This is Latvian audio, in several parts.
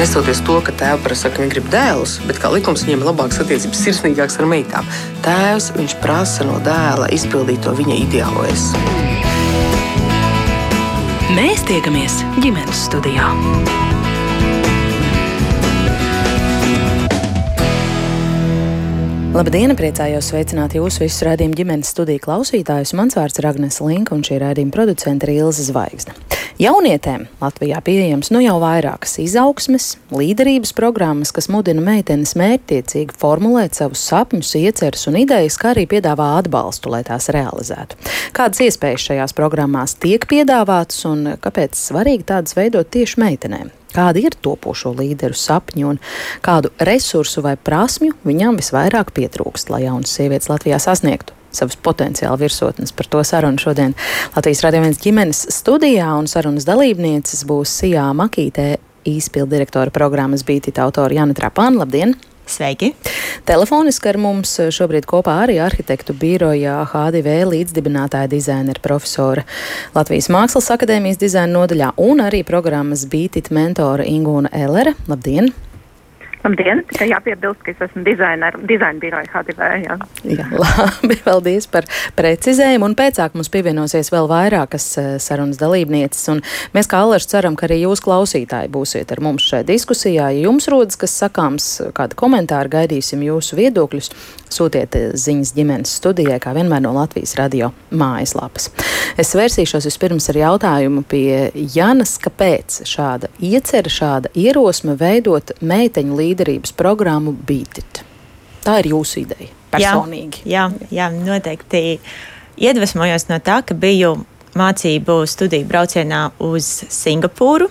nesoties to, ka tēvs prasa, ka viņi grib dēlus, bet kā likums viņiem labākas attiecības, sirsnīgākas ar meitām. Tēvs viņš prasa no dēla izpildīt to viņa ideālojas. Mēs tiekamies ģimenes studijā. Labdien, priecājos sveicināt jūsu visus rādījumu ģimenes studiju klausītājus. Mans vārds ir Agnēs Linka un šī rādījuma producente ir Ilza Zvaigzne. Jaunietēm Latvijā pieejams nu jau vairākas izaugsmes, līderības programmas, kas mudina meitenes mērķtiecīgi formulēt savus sapņus, ieceres un idejas, kā arī piedāvā atbalstu, lai tās realizētu. Kādas iespējas šajās programmās tiek piedāvātas un kāpēc svarīgi tādas veidot tieši meitenēm? Kādi ir topošo līderu sapņi un kādu resursu vai prasmju viņām visvairāk pietrūkst, lai jaunas sievietes Latvijā sasniegtu savas potenciāla virsotnes. Par to sarunu šodien Latvijas radioviens ģimenes studijā un sarunas dalībnieces būs Sijā Makītē, izpildirektora programmas Bītita autora Jana Trapāna. Labdien! Sveiki! Telefoniski ar mums šobrīd kopā arī arhitektu biroja HDV līdzdibinātāja dizainera profesora Latvijas Mākslas akadēmijas dizaina nodaļā un arī programmas Bītit mentora Ingūna Ellere. Labdien! Labdien! Tikai jāpiebilst, ka es esmu dizaina biroja HDV. Jā. jā, labi, paldies par precizējumu. Un pēcāk mums pievienosies vēl vairākas eh, sarunas dalībnieces. Un mēs kā Alers ceram, ka arī jūs klausītāji būsiet ar mums šajā diskusijā. Ja jums rodas kas sakāms, kādi komentāri, gaidīsim jūsu viedokļus. Sūtiet eh, ziņas ģimenes studijai, kā vienmēr no Latvijas radio mājaslapas. Es vērsīšos vispirms ar jautājumu pie Janas, kāpēc šāda iecerē, šāda ierosme veidot meiteņu līdzi līderības programmu Beatit. Tā ir jūsu ideja personīgi. Jā, jā, jā noteikti. Iedvesmojos no tā, ka biju mācību studiju braucienā uz Singapūru.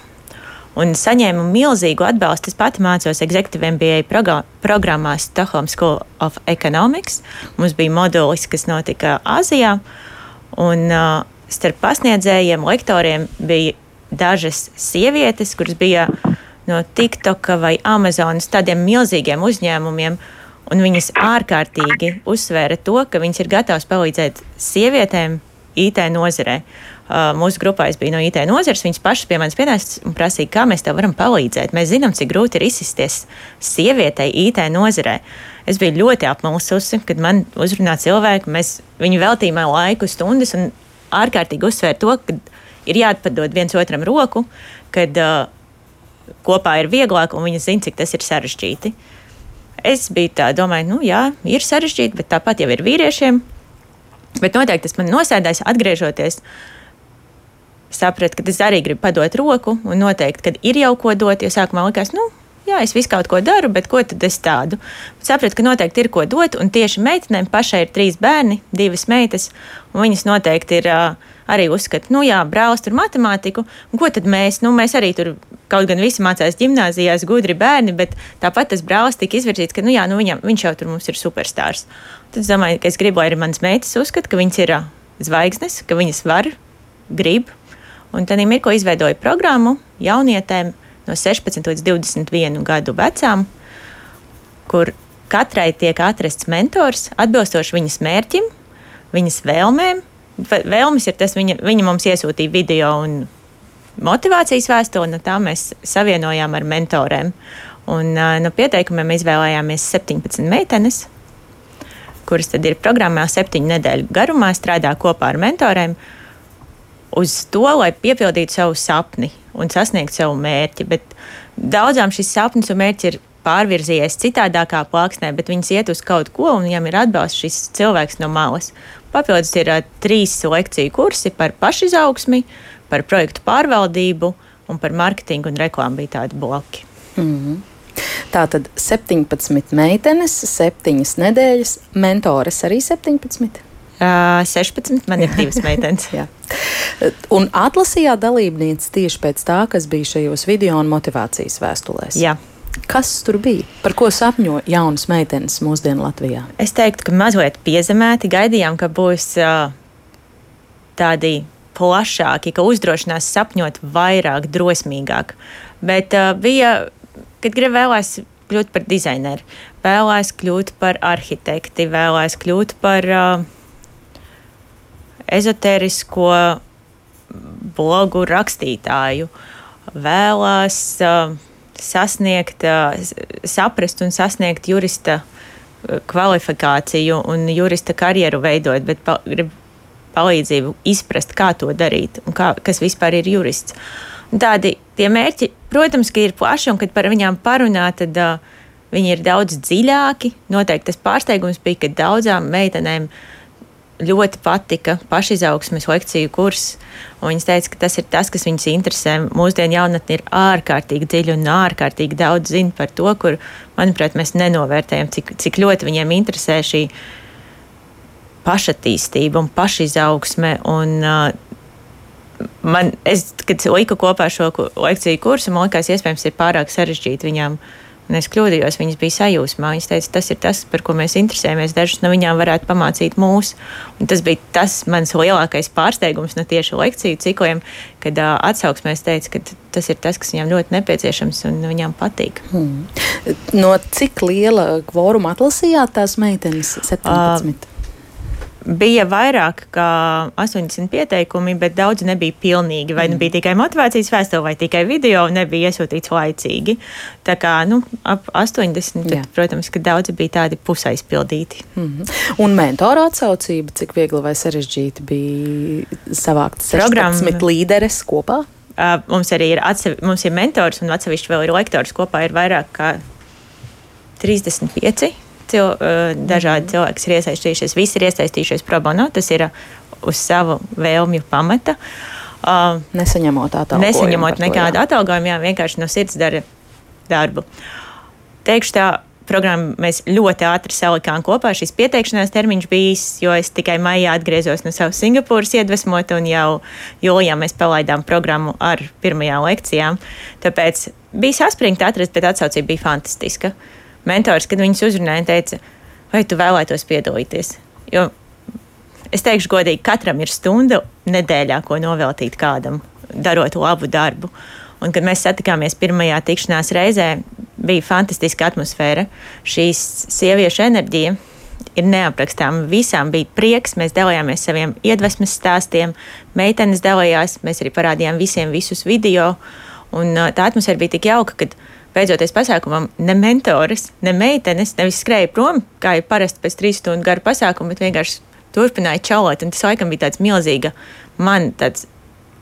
Un saņēmu milzīgu atbalstu. Es pati mācos Executive MBA programmā Stockholm School of Economics. Mums bija modulis, kas notika Āzijā. Un uh, starp pasniedzējiem, lektoriem bija dažas sievietes, kuras bija no TikTok vai Amazonas tādiem milzīgiem uzņēmumiem. Un viņas ārkārtīgi uzsvēra to, ka viņas ir gatavas palīdzēt sievietēm IT nozarē. Uh, mūsu grupā es biju no IT nozares. Viņas pašas pie manis pienāca un prasīja, kā mēs tev varam palīdzēt. Mēs zinām, cik grūti ir izsisties sievietei IT nozarē. Es biju ļoti apmulsusi, kad man uzrunā cilvēki. Mēs viņu veltījām laiku, stundas un ārkārtīgi uzsvēra to, ka ir jāatpadod viens otram roku, kad uh, kopā ir vieglāk, un viņi zina, cik tas ir sarežģīti. Es biju tā, domāju, nu jā, ir sarežģīti, bet tāpat jau ir vīriešiem. Bet noteikti tas man nosēdājis, atgriežoties. Sapratu, ka es arī gribu padot roku, un noteikti, kad ir jau ko dot, jo sākumā likās, nu, jā, es visu kaut ko daru, bet ko tad es tādu? Sapratu, ka noteikti ir ko dot, un tieši meitenēm pašai ir trīs bērni, divas meitas, un viņas noteikti ir arī uzskata, nu jā, brālis tur matemātiku, un ko tad mēs, nu mēs arī tur kaut gan visi mācās gimnājās, gudri bērni, bet tāpat tas brālis tika izvirzīts, ka nu, jā, nu, viņam, viņš jau tur mums ir superstarrs. Tad es domāju, ka es gribu, lai arī manas meitas uzskata, ka viņas ir zvaigznes, ka viņas var, grib. Un tad ir ko izveidoja programmu jaunietēm no 16 līdz 21 gadu vecām, kur katrai tiek atrasts mentors atbilstoši viņas mērķim, viņas vēlmēm. Vēlmes ir tas, viņa, viņa mums iesūtīja video un motivācijas vēstuli, no tā mēs savienojām ar mentoriem. Un, no pieteikumiem izvēlējāmies 17 meitenes, kuras ir programmā septiņu nedēļu garumā, strādā kopā ar mentoriem uz to, lai piepildītu savu sapni un sasniegtu savu mērķi. Bet daudzām šis sapnis un mērķis ir pārvirzījies citādākā plāksnē, bet viņas iet uz kaut ko, un viņam ir atbalsts šis cilvēks no malas. Papildus ir uh, trīs lekciju kursi par pašizaugsmi, par projektu pārvaldību un par mārketingu un reklāmu bija tādi bloki. Mm -hmm. Tā tad 17 meitenes, 7 nedēļas, mentores arī 17. Uh, 16, man ir divas meitenes. un atlasījāt dalībnieces tieši pēc tā, kas bija šajos video un motivācijas vēstulēs. Jā. Kas tur bija? Par ko sapņo jaunas meitenes mūsdienu Latvijā? Es teiktu, ka mazliet piezemēti gaidījām, ka būs uh, tādi plašāki, ka uzdrošinās sapņot vairāk, drosmīgāk. Bet uh, bija, kad gribēju kļūt par dizaineru, vēlējos kļūt par arhitekti, vēlējos kļūt par uh, ezotērisko blogu rakstītāju, vēlējos uh, sasniegt, saprast un sasniegt jurista kvalifikāciju un jurista karjeru veidot, bet pa, grib palīdzību izprast, kā to darīt un kā, kas vispār ir jurists. Tādi tie mērķi, protams, ir plaši, un kad par viņām parunā, tad uh, viņi ir daudz dziļāki. Noteikti tas pārsteigums bija, ka daudzām meitenēm ļoti patika pašizaugsmes lekciju kurs. Viņas teica, ka tas ir tas, kas viņas interesē. Mūsdienu jaunatne ir ārkārtīgi dziļa un ārkārtīgi daudz zina par to, kur, manuprāt, mēs nenovērtējam, cik, cik ļoti viņiem interesē šī pašattīstība un pašizaugsme. Un, uh, man, es, kad liku kopā šo lekciju kursu, man liekas, iespējams, ir pārāk sarežģīti viņām. Un es kļūdījos, viņas bija sajūsmā. Viņas teica, tas ir tas, par ko mēs interesējamies. Dažas no viņām varētu pamācīt mūs. Un tas bija tas mans lielākais pārsteigums no tieši lekciju cikliem, kad uh, atsauksmēs teica, ka tas ir tas, kas viņām ļoti nepieciešams un viņām patīk. Hmm. No cik liela kvoruma atlasījāt tās meitenes? 17. Uh, bija vairāk kā 80 pieteikumi, bet daudz nebija pilnīgi. Vai nu mm. bija tikai motivācijas vēstule, vai tikai video, nebija iesūtīts laicīgi. Tā kā nu, ap 80, tad, Jā. protams, ka daudzi bija tādi pusaizpildīti. Mm -hmm. Un mentora atsaucība, cik viegli vai sarežģīti bija savākt 16 līderes kopā? Uh, mums arī ir, atsevi, mums ir mentors un atsevišķi vēl ir lektors. Kopā ir vairāk kā 35 cil, dažādi cilvēki ir iesaistījušies. Visi ir iesaistījušies pro bono. Tas ir uz savu vēlmju pamata. Uh, nesaņemot atalgojumu. Nesaņemot nekādu atalgojumu, jā, vienkārši no sirds dara darbu. Teikšu tā, programmu mēs ļoti ātri salikām kopā. Šis pieteikšanās termiņš bijis, jo es tikai maijā atgriezos no savas Singapūras iedvesmot, un jau jūlijā mēs palaidām programmu ar pirmajām lekcijām. Tāpēc bija saspringti atrast, bet atsaucība bija fantastiska. Uh, mentors, kad viņus uzrunāja, teica, vai tu vēlētos piedalīties. Jo es teikšu, godīgi, katram ir stunda nedēļā, ko noveltīt kādam, darot labu darbu. Un, kad mēs satikāmies pirmajā tikšanās reizē, bija fantastiska atmosfēra. Šīs sieviešu enerģija ir neaprakstāma. Visām bija prieks, mēs dalījāmies saviem iedvesmas stāstiem, meitenes dalījās, mēs arī parādījām visiem visus video. Un, tā atmosfēra bija tik jauka, ka beidzoties pasākumam, ne mentores, ne meitenes nevis skrēja prom, kā ir parasti pēc trīs stundu gara pasākuma, bet vienkārši turpināja čalot. Tas laikam bija tāds milzīga man tāds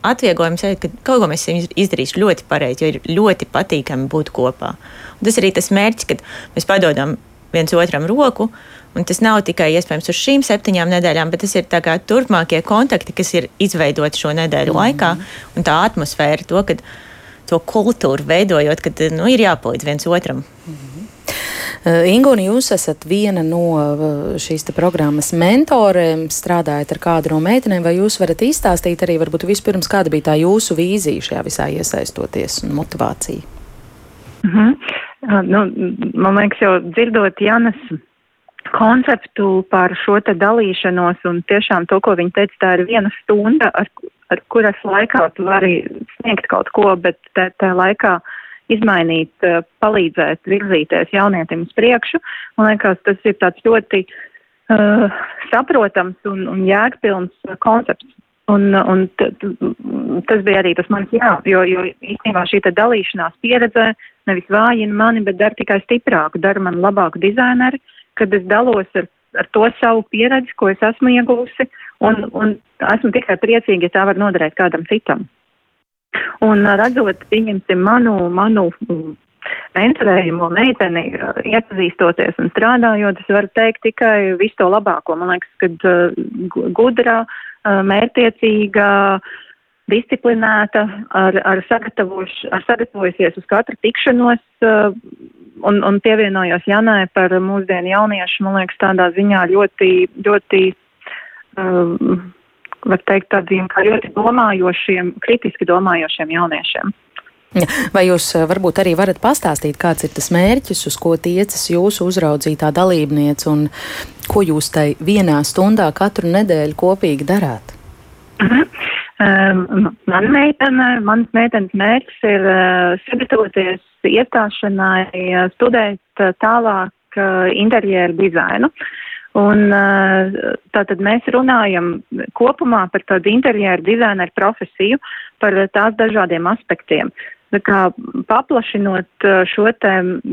atvieglojums, ka kaut ko mēs esam izdarījuši ļoti pareizi, jo ir ļoti patīkami būt kopā. Un tas arī tas mērķis, kad mēs padodam viens otram roku. Un tas nav tikai iespējams uz šīm septiņām nedēļām, bet tas ir turpmākie kontakti, kas ir izveidoti šo nedēļu mm -hmm. laikā. Un tā atmosfēra, to, kad mēs to kultūru veidojot, kad nu, ir jāpalīdz viens otram. Mm -hmm. Ingūna, jūs esat viena no uh, šīs programmas mentoriem, strādājat ar kādu no meitenēm, vai jūs varat izstāstīt arī varbūt vispirms, kāda bija tā jūsu vīzija šajā visā iesaistoties un motivācija? Mm -hmm. nu, man liekas, jau dzirdot Janas konceptu par šo dalīšanos un tiešām to, ko viņa teica, tā ir viena stunda, ar, ar kuras laikā tu vari sniegt kaut ko, bet tā, tā laikā izmainīt, eh, palīdzēt virzīties jaunietim uz priekšu. Man liekas, tas ir tāds ļoti uh, saprotams un, un jēgpilns koncepts. Un, un t, t, tas bija arī tas mans jā, jo, jo īstenībā šī dalīšanās pieredze nevis vājina mani, bet dara tikai stiprāku, dara man labāku dizaineru, kad es dalos ar, ar to savu pieredzi, ko es esmu ieguvusi, un, un esmu tikai priecīga, ja tā var noderēt kādam citam. Un redzot, pieņemsim manu, manu mentorējumu meiteni, iepazīstoties un strādājot, es varu teikt tikai visu to labāko. Man liekas, ka gudra, mērtiecīga, disciplinēta, ar, ar, ar sagatavojusies uz katru tikšanos un, un pievienojos Janai par mūsdienu jauniešu, man liekas, tādā ziņā ļoti, ļoti um, var teikt, tādiem kā ļoti domājošiem, kritiski domājošiem jauniešiem. Vai jūs eh, varbūt arī varat pastāstīt, kāds ir tas mērķis, uz ko tiecas jūsu uzraudzītā dalībniece un ko jūs tai vienā stundā katru nedēļu kopīgi darāt? -huh. um, man meitene, mans meitenes mērķis ir uh, sagatavoties iestāšanai, uh, studēt uh, tālāk uh, interjeru dizainu. Uh, Un tātad mēs runājam kopumā par tādu interjeru dizaineru profesiju, par tās dažādiem aspektiem. kā, paplašinot šo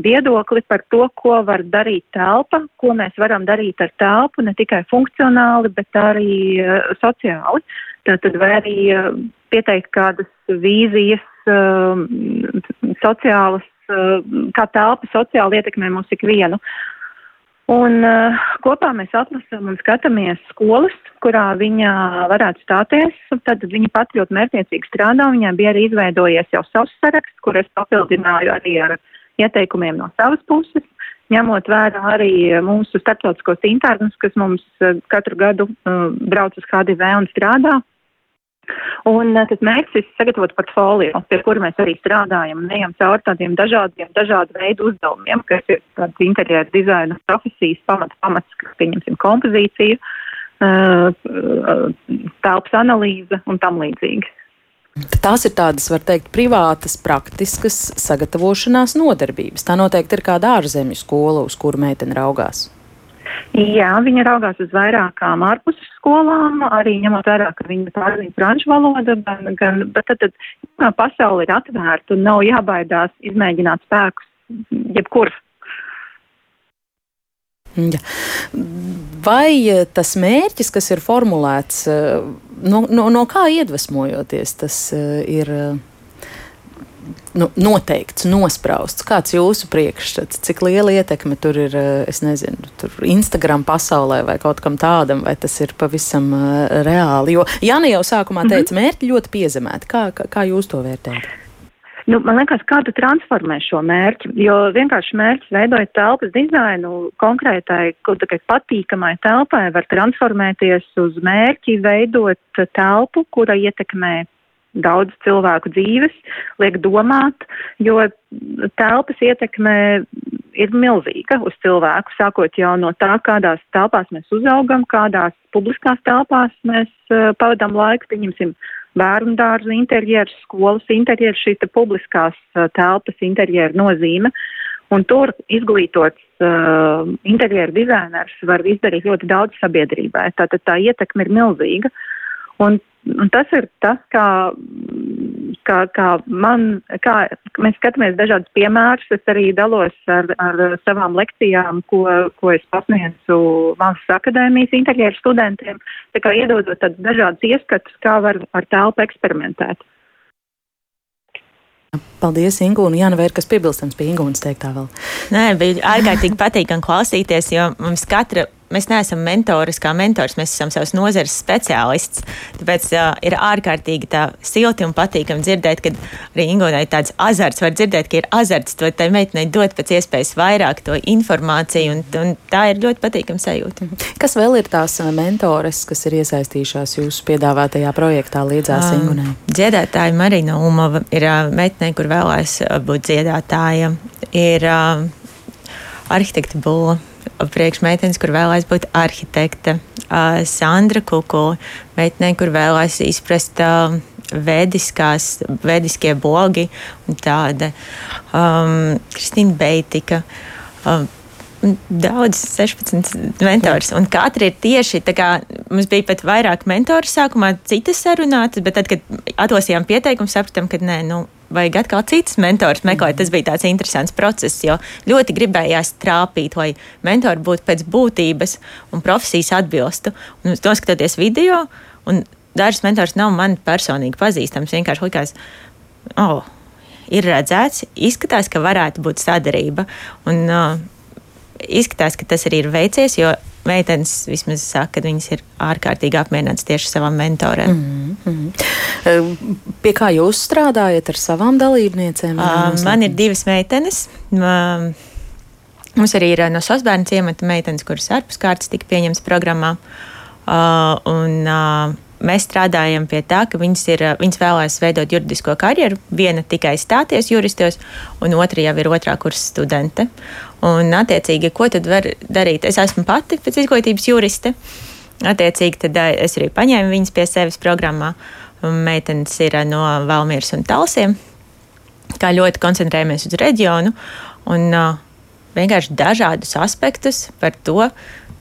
viedokli par to, ko var darīt telpa, ko mēs varam darīt ar telpu, ne tikai funkcionāli, bet arī uh, sociāli. Tātad vai arī uh, pieteikt kādas vīzijas uh, sociālas, uh, kā telpa sociāli ietekmē mūs ikvienu. Un uh, kopā mēs atlasām un skatāmies skolas, kurā viņa varētu stāties. Tad viņa pat ļoti mērķiecīgi strādā. Viņai bija arī izveidojies jau savs saraksts, kur es papildināju arī ar ieteikumiem no savas puses, ņemot vērā arī mūsu starptautiskos internus, kas mums uh, katru gadu uh, brauc uz HDV un strādā. Un eh, tas mērķis ir sagatavot portfolio, pie kura mēs arī strādājam un ejam cauri tādiem dažādiem, dažādu veidu uzdevumiem, kas ir tāds interjera dizaina profesijas pamats, pamats, kas pieņemsim kompozīciju, eh, telpas analīze un tam līdzīgi. Tās ir tādas, var teikt, privātas, praktiskas sagatavošanās nodarbības. Tā noteikti ir kāda ārzemju skola, uz kuru meitene raugās. Jā, viņa raugās uz vairākām ārpus skolām, arī ņemot vērā, ka viņa pārzina franču valodu, gan, gan, bet tad, tad pasauli ir atvērta un nav jābaidās izmēģināt spēkus jebkur. Ja. Vai tas mērķis, kas ir formulēts, no, no, no kā iedvesmojoties, tas ir? Nu, noteikts, nosprausts. Kāds ir jūsu priekšstats, cik liela ietekme tur ir, eh, es nezinu, tur Instagram pasaulē vai kaut kam tādam, vai tas ir pavisam uh, reāli? Jo Jānis jau sākumā mhm. teica, mm -hmm. mērķi ļoti piezemēti. Kā, kā, kā jūs to vērtējat? Nu, man liekas, kā tu transformē šo mērķi, jo vienkārši mērķis veidojot telpas dizainu konkrētai, patīkamai telpai, var transformēties uz mērķi veidot telpu, kura ietekmē daudz cilvēku dzīves, liek domāt, jo telpas ietekme ir milzīga uz cilvēku, sākot jau no tā, kādās telpās mēs uzaugam, kādās publiskās telpās mēs uh, pavadām laiku, pieņemsim, bērnu dārzu interjeru, skolas interjeru, šī publiskās uh, telpas interjeru nozīme. Un tur izglītots uh, interjeru dizainers var izdarīt ļoti daudz sabiedrībai. Tātad tā ietekme ir milzīga. Un Un tas ir tas, kā, kā, kā, man, kā mēs skatāmies dažādus piemērus. Es arī dalos ar, ar savām lekcijām, ko, ko es pasniedzu Mākslas akadēmijas interjeru studentiem, tā kā iedodot tādus dažādus ieskatus, kā var ar telpu eksperimentēt. Paldies, Ingūna. Jā, nu vai ir kas piebilstams pie Ingūnas teiktā vēl? Nē, bija ārkārtīgi patīkami klausīties, jo mums katra mēs neesam mentoris kā mentors, mēs esam savas nozares speciālists. Tāpēc uh, ir ārkārtīgi tā silti un patīkami dzirdēt, ka arī Ingonai tāds azarts var dzirdēt, ka ir azarts to tai meitenei dot pēc iespējas vairāk to informāciju, un, un tā ir ļoti patīkama sajūta. Mhm. Kas vēl ir tās mentores, kas ir iesaistījušās jūsu piedāvātajā projektā līdzās uh, Ingonai? Dziedātāja Marina Umova ir uh, meitenei, kur vēlēs būt dziedātāja, ir uh, arhitekta Būla priekšmeitenes, kur vēlēs būt arhitekte, Sandra Kukula, meitenei, kur vēlēs izprast vediskās, vediskie bogi un tāda um, Kristīna Beitika. Um, Daudz, 16 mentors. Un katra ir tieši tā, kā mums bija pat vairāk mentoru sākumā, citas sarunātas, bet tad, kad atlasījām pieteikumu, sapratām, ka nē, nu, vajag atkal citas mentors meklēt. Tas bija tāds interesants process, jo ļoti gribējās trāpīt, lai mentori būtu pēc būtības un profesijas atbilstu. Un noskatoties video, un dažs mentors nav man personīgi pazīstams, vienkārši likās, oh, ir redzēts, izskatās, ka varētu būt sadarība. Un, uh, izskatās, ka tas arī ir veicies, jo meitenes vismaz saka, ka viņas ir ārkārtīgi apmierinātas tieši savām mentorēm. Mm -hmm. Pie kā jūs strādājat ar savām dalībniecēm? Uh, man ir divas meitenes. Uh, Mums arī ir no Sosbērnu ciemata meitenes, kuras ārpus kārtas tika pieņemtas programmā. Uh, un, uh, mēs strādājam pie tā, ka viņas, ir, viņas vēlēs veidot juridisko karjeru. Viena tikai stāties juristos, un otra jau ir otrā kursa studente. Un, attiecīgi, ko tad var darīt? Es esmu pati pēc izglītības juriste. Attiecīgi, tad es arī paņēmu viņas pie sevis programmā. Meitenes ir no Valmieras un Talsiem. Kā ļoti koncentrējamies uz reģionu un uh, vienkārši dažādus aspektus par to,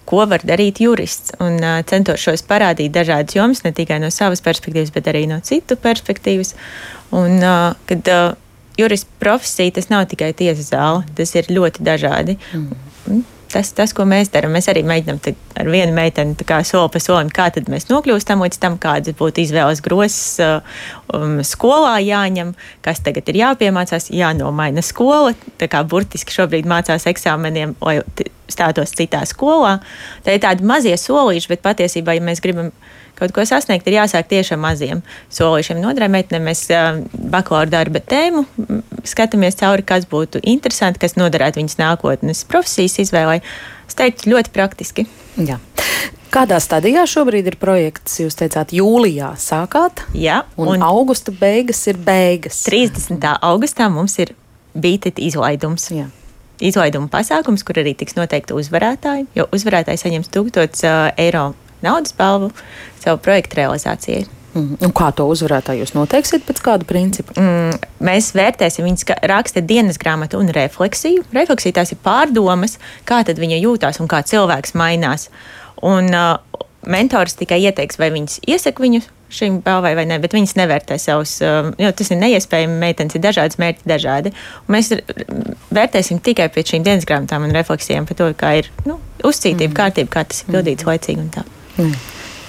ko var darīt jurists. Un uh, centošos parādīt dažādas jomas, ne tikai no savas perspektīvas, bet arī no citu perspektīvas. Un, uh, kad uh, jurists profesija tas nav tikai tiesas zāle, tas ir ļoti dažādi. Mm tas, tas, ko mēs darām. Mēs arī mēģinām ar vienu meiteni soli pa solim, kā mēs nokļūstam līdz tam, kādas būtu izvēles grozs um, skolā jāņem, kas tagad ir jāpiemācās, jānomaina skola. Tā kā burtiski šobrīd mācās eksāmeniem, lai stātos citā skolā. Tā ir tādi mazie solīši, bet patiesībā, ja mēs gribam kaut ko sasniegt, ir jāsāk tieši ar maziem solīšiem. No otrā meitenē mēs bakalaura darba tēmu skatāmies cauri, kas būtu interesanti, kas noderētu viņas nākotnes profesijas izvēlei. Es teiktu, ļoti praktiski. Jā. Kādā stadijā šobrīd ir projekts? Jūs teicāt, jūlijā sākāt. Jā, un, un augusta beigas ir beigas. 30. augustā mums ir BTT izlaidums. Jā. Izlaiduma pasākums, kur arī tiks noteikti uzvarētāji, jo uzvarētāji saņems 1000 uh, eiro naudas balvu savu projektu realizācijai. Mm. Un kā to uzvarētāju jūs noteiksiet pēc kāda principa? Mm, mēs vērtēsim viņas raksta dienas grāmatu un refleksiju. Refleksija tās ir pārdomas, kā viņa jūtās un kā cilvēks mainās. Un, uh, mentors tikai ieteiks, vai viņas iesaka viņu šīm balvai vai nē, bet viņas nevērtē savus, uh, jo tas ir neiespējami. Meitenes ir dažādas, mērķi dažādi. Un mēs vērtēsim tikai pēc šīm dienas grāmatām un refleksijām par to, kā ir nu, uzcītība, mm. kārtība, kā tas ir pildīts mm. laicīgi un tā. Mm.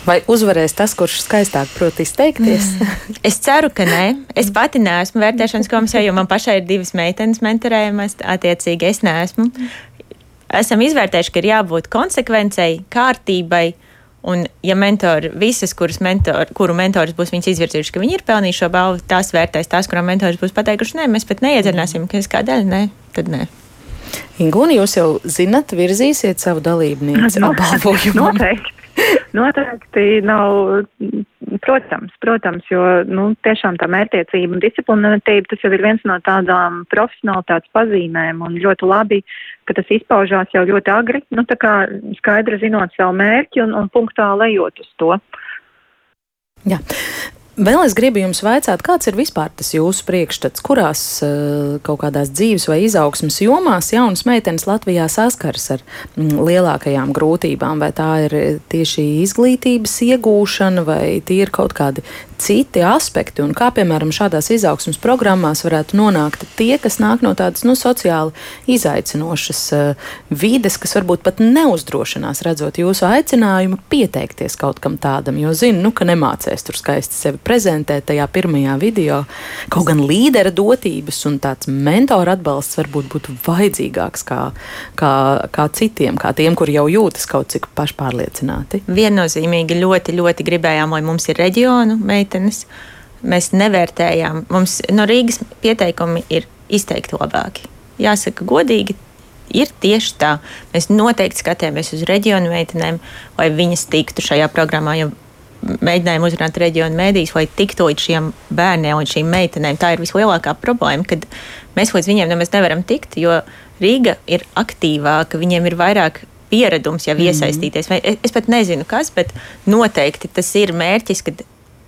Vai uzvarēs tas, kurš skaistāk prot izteikties? Mm. Es ceru, ka nē. Es pati neesmu vērtēšanas komisijā, jo man pašai ir divas meitenes mentorējumas. Attiecīgi, es neesmu. Esam izvērtējuši, ka ir jābūt konsekvencei, kārtībai. Un, ja mentori, visas, mentor, kuru mentors būs viņas izvirzījuši, ka viņi ir pelnījuši šo balvu, tās vērtēs tās, kurām mentors būs pateikuši, nē, mēs pat neiedziļināsim, kas kādēļ, nē, tad nē. Ingūna, jūs jau zinat, virzīsiet savu dalībnieku apbalvojumu. Noteikti. Noteikti nav, protams, protams, jo nu, tiešām tā mērķtiecība un disciplinātība tas jau ir viens no tādām profesionālitātes pazīmēm un ļoti labi, ka tas izpaužās jau ļoti agri, nu tā kā skaidri zinot savu mērķi un, un punktuāli ejot uz to. Jā. Vēl es gribu jums vaicāt, kāds ir vispār tas jūsu priekšstats, kurās uh, kaut kādās dzīves vai izaugsmas jomās jaunas meitenes Latvijā saskaras ar mm, lielākajām grūtībām, vai tā ir tieši izglītības iegūšana, vai tie ir kaut kādi citi aspekti, un kā piemēram šādās izaugsmas programmās varētu nonākt tie, kas nāk no tādas nu, sociāli izaicinošas uh, vides, kas varbūt pat neuzdrošinās redzot jūsu aicinājumu pieteikties kaut kam tādam, jo zinu, nu, ka nemācēs tur skaisti sevi prezentēt tajā pirmajā video. Kaut gan līdera dotības un tāds mentora atbalsts varbūt būtu vajadzīgāks kā, kā, kā citiem, kā tiem, kuri jau jūtas kaut cik pašpārliecināti. Viennozīmīgi ļoti, ļoti gribējām, lai mums ir reģionu meitenes. Mēs nevērtējām, mums no Rīgas pieteikumi ir izteikti labāki. Jāsaka, godīgi, ir tieši tā. Mēs noteikti skatāmies uz reģionu meitenēm, lai viņas tiktu šajā programmā. Jo mēģinājām uzrunāt reģionu mēdīs, lai tiktu līdz šiem bērniem un šīm meitenēm. Tā ir vislielākā problēma, kad mēs līdz viņiem nemaz nevaram tikt, jo Rīga ir aktīvāka, viņiem ir vairāk pieredums jau mm -hmm. iesaistīties. Es, es pat nezinu, kas, bet noteikti tas ir mērķis, kad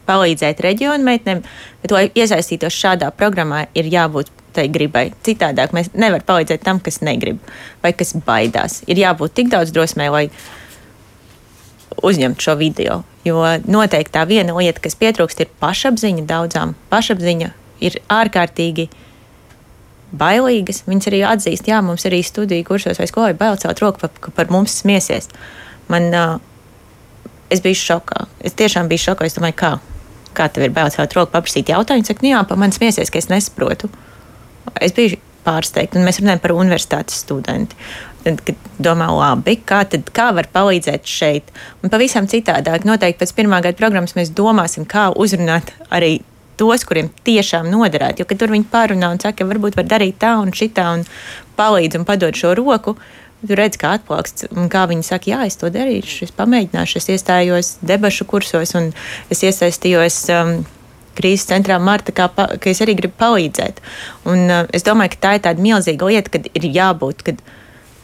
palīdzēt reģionu meitenēm, bet, lai iesaistītos šādā programmā, ir jābūt tai gribai. Citādāk mēs nevaram palīdzēt tam, kas negrib vai kas baidās. Ir jābūt tik daudz drosmē, lai uzņemtu šo video. Jo noteikti tā viena lieta, kas pietrūkst, ir pašapziņa daudzām. Pašapziņa ir ārkārtīgi bailīgas. Viņas arī atzīst, jā, mums arī studiju kursos vai skolā ir bail celt roku, ka par mums smiesies. Man, uh, es biju šokā. Es tiešām biju šokā. Es domāju, kā, kā tev ir bail celt roku, paprasīt jautājumu. Saka, nu jā, par mani smiesies, ka es nesaprotu. Es biju pārsteigta, un mēs runājam par universitātes studentu kad domā, labi, kā, tad, kā var palīdzēt šeit. Un pavisam citādāk, noteikti pēc pirmā gada programmas mēs domāsim, kā uzrunāt arī tos, kuriem tiešām noderētu. Jo, kad tur viņi pārunā un saka, ka varbūt var darīt tā un šitā un palīdz un padod šo roku. Tu redz, kā atplaksts, un kā viņi saka, jā, es to darīšu, es pamēģināšu, es iestājos debašu kursos, un es iesaistījos um, krīzes centrā Marta, kā, pa, ka es arī gribu palīdzēt. Un, uh, es domāju, ka tā ir tāda milzīga lieta, kad ir jābūt, kad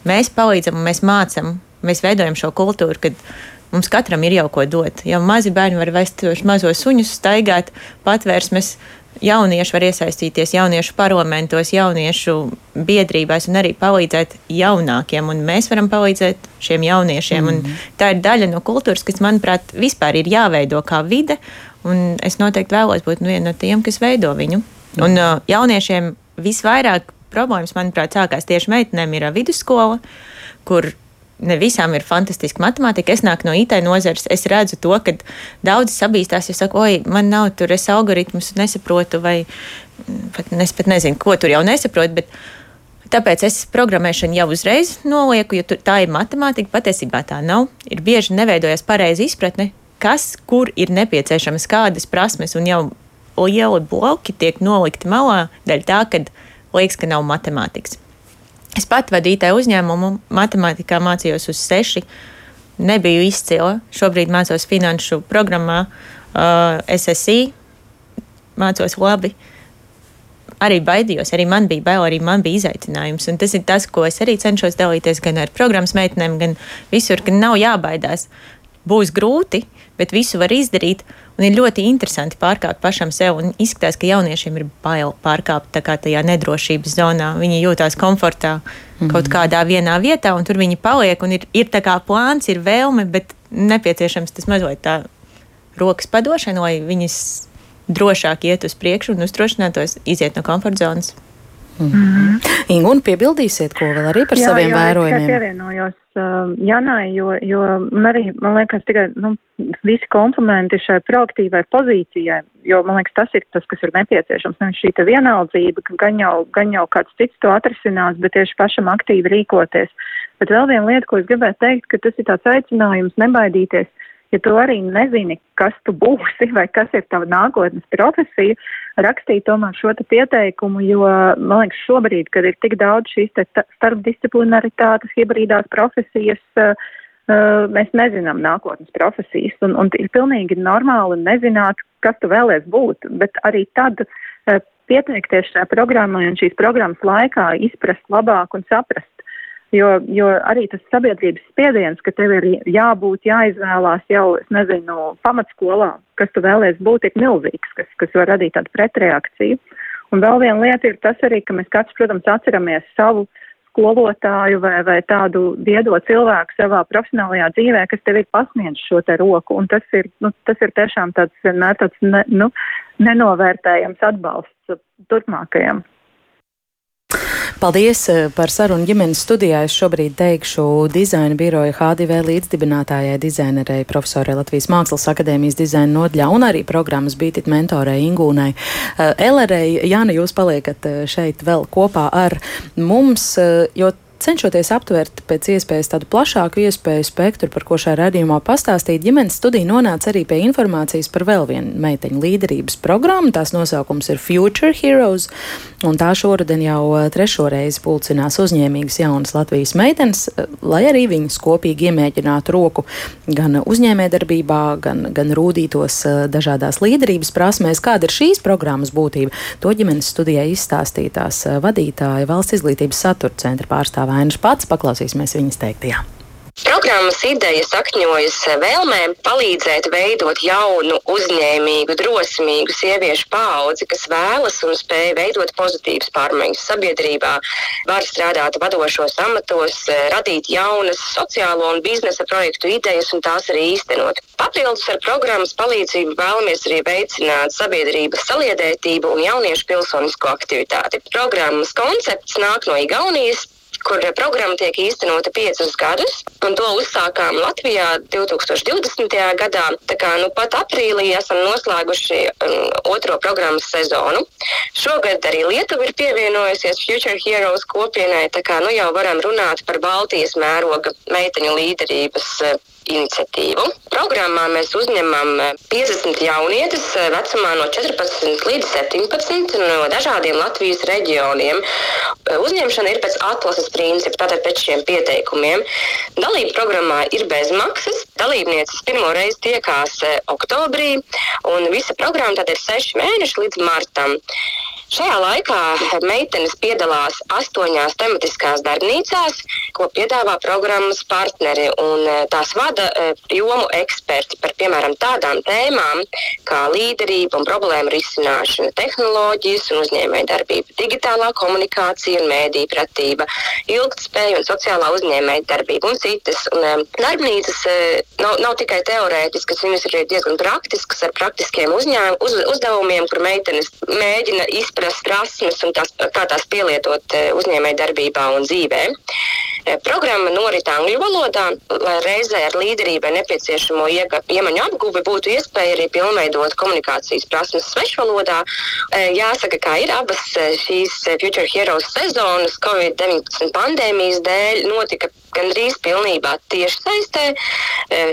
mēs palīdzam un mēs mācām, mēs veidojam šo kultūru, kad mums katram ir jau ko dot. Jau mazi bērni var vest mazos suņus, staigāt, patvērsmes. Jaunieši var iesaistīties jauniešu parlamentos, jauniešu biedrībās un arī palīdzēt jaunākiem. Un mēs varam palīdzēt šiem jauniešiem. Mm. Tā ir daļa no kultūras, kas, manuprāt, vispār ir jāveido kā vide. Un es noteikti vēlos būt viena no tiem, kas veido viņu. Un uh, jauniešiem visvairāk problēmas, manuprāt, sākās tieši meitenēm ir vidusskola, kur ne visām ir fantastiska matemātika. Es nāku no IT nozares, es redzu to, ka daudzi sabīstās, ja saka, oi, man nav tur, es algoritmus nesaprotu, vai pat, es pat nezinu, ko tur jau nesaprotu. Bet, Tāpēc es programmēšanu jau uzreiz nolieku, jo tā ir matemātika. Patiesībā tā nav. Ir bieži neveidojas pareizi izpratne, kas, kur ir nepieciešamas kādas prasmes, un jau lieli bloki tiek nolikti malā dēļ tā, ka liekas, ka nav matemātikas. Es pat vadīju uzņēmumu, matemātikā mācījos uz seši. Nebiju izcila. Šobrīd mācos finanšu programmā, uh, SSI. Mācos labi. Arī baidījos, arī man bija bail, arī man bija izaicinājums. Un tas ir tas, ko es arī cenšos dalīties gan ar programmas meitenēm, gan visur, ka nav jābaidās. Būs grūti, bet visu var izdarīt. Un ir ļoti interesanti pārkāpt pašam sev. Un izskatās, ka jauniešiem ir bail pārkāpt tajā nedrošības zonā. Viņi jūtas komfortā mm -hmm. kaut kādā vienā vietā, un tur viņi paliek. Ir, ir tā kā plāns, ir vēlme, bet nepieciešams tas mazliet tā rokas padošana, lai viņas drošāk iet uz priekšu un uzdrošinātos iziet no komforta zonas. Mm -hmm. Ingu, un piebildīsiet, ko vēl arī par jā, saviem jā, vērojumiem? Jā, pievienojos uh, Janai, jo, jo man arī, man liekas, tikai, nu, visi komplimenti šai proaktīvai pozīcijai, jo, man liekas, tas ir tas, kas ir nepieciešams. Nevis šī vienaldzība, ka gan jau, gan jau kāds cits to atrisinās, bet tieši pašam aktīvi rīkoties. Bet vēl viena lieta, ko es gribētu teikt, ka tas ir tāds aicinājums nebaidīties ja tu arī nezini, kas tu būsi vai kas ir tava nākotnes profesija, rakstīt tomēr šo te pieteikumu, jo, man liekas, šobrīd, kad ir tik daudz šīs starpdisciplinaritātes, hibrīdās profesijas, uh, uh, mēs nezinām nākotnes profesijas, un, un ir pilnīgi normāli nezināt, kas tu vēlēs būt, bet arī tad uh, pieteikties šajā programmā un šīs programmas laikā izprast labāk un saprast, Jo, jo arī tas sabiedrības spiediens, ka tev ir jābūt, jāizvēlās jau, es nezinu, pamatskolā, kas tu vēlēs būt, ir milzīgs, kas, kas var radīt tādu pretreakciju. Un vēl viena lieta ir tas arī, ka mēs katrs, protams, atceramies savu skolotāju vai, vai tādu viedo cilvēku savā profesionālajā dzīvē, kas tev ir pasniedz šo te roku. Un tas ir, nu, tas ir tiešām tāds vienmēr tāds ne, nu, nenovērtējams atbalsts turpmākajam. Paldies eh, par sarunu ģimenes studijā. Es šobrīd teikšu dizaina biroja HDV līdzdibinātājai dizainerei profesorai Latvijas Mākslas akadēmijas dizaina nodaļā un arī programmas Bītit mentorei Ingūnai. Eh, Elerei, Jāna, jūs paliekat eh, šeit vēl kopā ar mums, jo Cenšoties aptvert pēc iespējas tādu plašāku iespēju spektru, par ko šajā radījumā pastāstīt, ģimenes studija nonāca arī pie informācijas par vēl vienu meiteņu līderības programmu. Tās nosaukums ir Future Heroes, un tā šoruden jau eh, trešo reizi pulcinās uzņēmīgas jaunas Latvijas meitenes, eh, lai arī viņas kopīgi iemēģinātu roku gan uzņēmējdarbībā, gan, gan rūdītos eh, dažādās līderības prasmēs. Kāda ir šīs programmas būtība? To ģimenes studijai izstāstītās vadītāja valsts izglītības satura centra pārstāvā Ainas pats. Paklausīsimies viņas teiktajā. Programmas ideja sakņojas vēlmē palīdzēt veidot jaunu, uzņēmīgu, drosmīgu sieviešu paudzi, kas vēlas un spēj veidot pozitīvas pārmaiņas sabiedrībā, var strādāt vadošos amatos, radīt jaunas sociālo un biznesa projektu idejas un tās arī īstenot. Papildus ar programmas palīdzību vēlamies arī veicināt sabiedrības saliedētību un jauniešu pilsonisko aktivitāti. Programmas koncepts nāk no Igaunijas kur programma tiek īstenota piecus gadus, to uzsākām Latvijā 2020. gadā. Tā kā nu, pat aprīlī esam noslēguši um, otro programmas sezonu. Šogad arī Lietuva ir pievienojusies Future Heroes kopienai, tā kā nu, jau varam runāt par Baltijas mēroga meiteņu līderības uh, iniciatīvu. Programmā mēs uzņemam 50 eh, jaunietis eh, vecumā no 14 līdz 17 no dažādiem Latvijas reģioniem. Eh, uzņemšana ir pēc atlases principa, tātad pēc šiem pieteikumiem. Dalība programmā ir bez maksas. Dalībnieces pirmo reizi tiekās oktobrī, un visa programma ir 6 mēneši līdz martam. Šajā laikā meitenes piedalās astoņās tematiskās darbnīcās, ko piedāvā programmas partneri. E, tās vada e, jomu eksperti par piemēram tādām tēmām kā līderība un problēmu risināšana, tehnoloģijas un uzņēmējdarbība, digitālā komunikācija un mēdī pratība, ilgtspēja un sociālā uzņēmējdarbība un citas. Un, e, darbnīcas nav, nav tikai teorētiskas, viņas ir diezgan praktiskas ar praktiskiem uzņēm, uz, uzdevumiem, kur meitenes mēģina izprast savas prasmes un tās, kā tās pielietot uzņēmējdarbībā un dzīvē. Programma norit angļu valodā, lai reizē ar līderībai nepieciešamo iemaņu apguvi būtu iespēja arī pilnveidot komunikācijas prasmes svešvalodā. Jāsaka, ka ir abas šīs Future Heroes sezonas Covid-19 pandēmijas dēļ notika gandrīz pilnībā tieši saistē.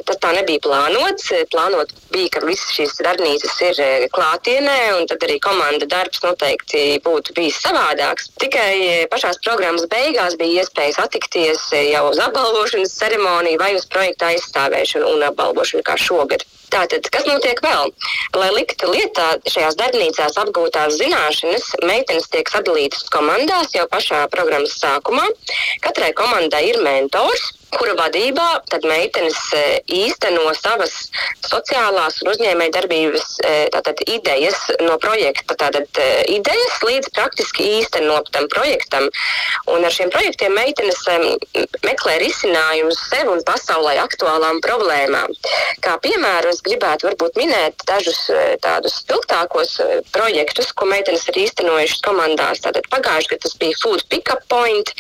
Tas tā nebija plānots. Plānot bija, ka visas šīs darbnīcas ir klātienē, un tad arī komanda darbs noteikti būtu bijis savādāks. Tikai pašās programmas beigās bija iespēja satikties jau uz apbalvošanas ceremoniju vai uz projekta aizstāvēšanu un apbalvošanu kā šogad. Tātad, kas notiek vēl? Lai liktu lietā šajās darbnīcās apgūtās zināšanas, meitenes tiek sadalītas komandās jau pašā programmas sākumā. Katrai komandai ir mentors, kura vadībā tad meitenes e, īsteno savas sociālās un uzņēmējdarbības e, tātad, idejas no projekta. Tātad e, idejas līdz praktiski īstenotam projektam. Un ar šiem projektiem meitenes meklē risinājumus sev un pasaulē aktuālām problēmām. Kā piemēru es gribētu varbūt minēt dažus tādus spilgtākos projektus, ko meitenes ir īstenojušas komandās. Tātad pagājušajā gadā tas bija Food Pickup Point,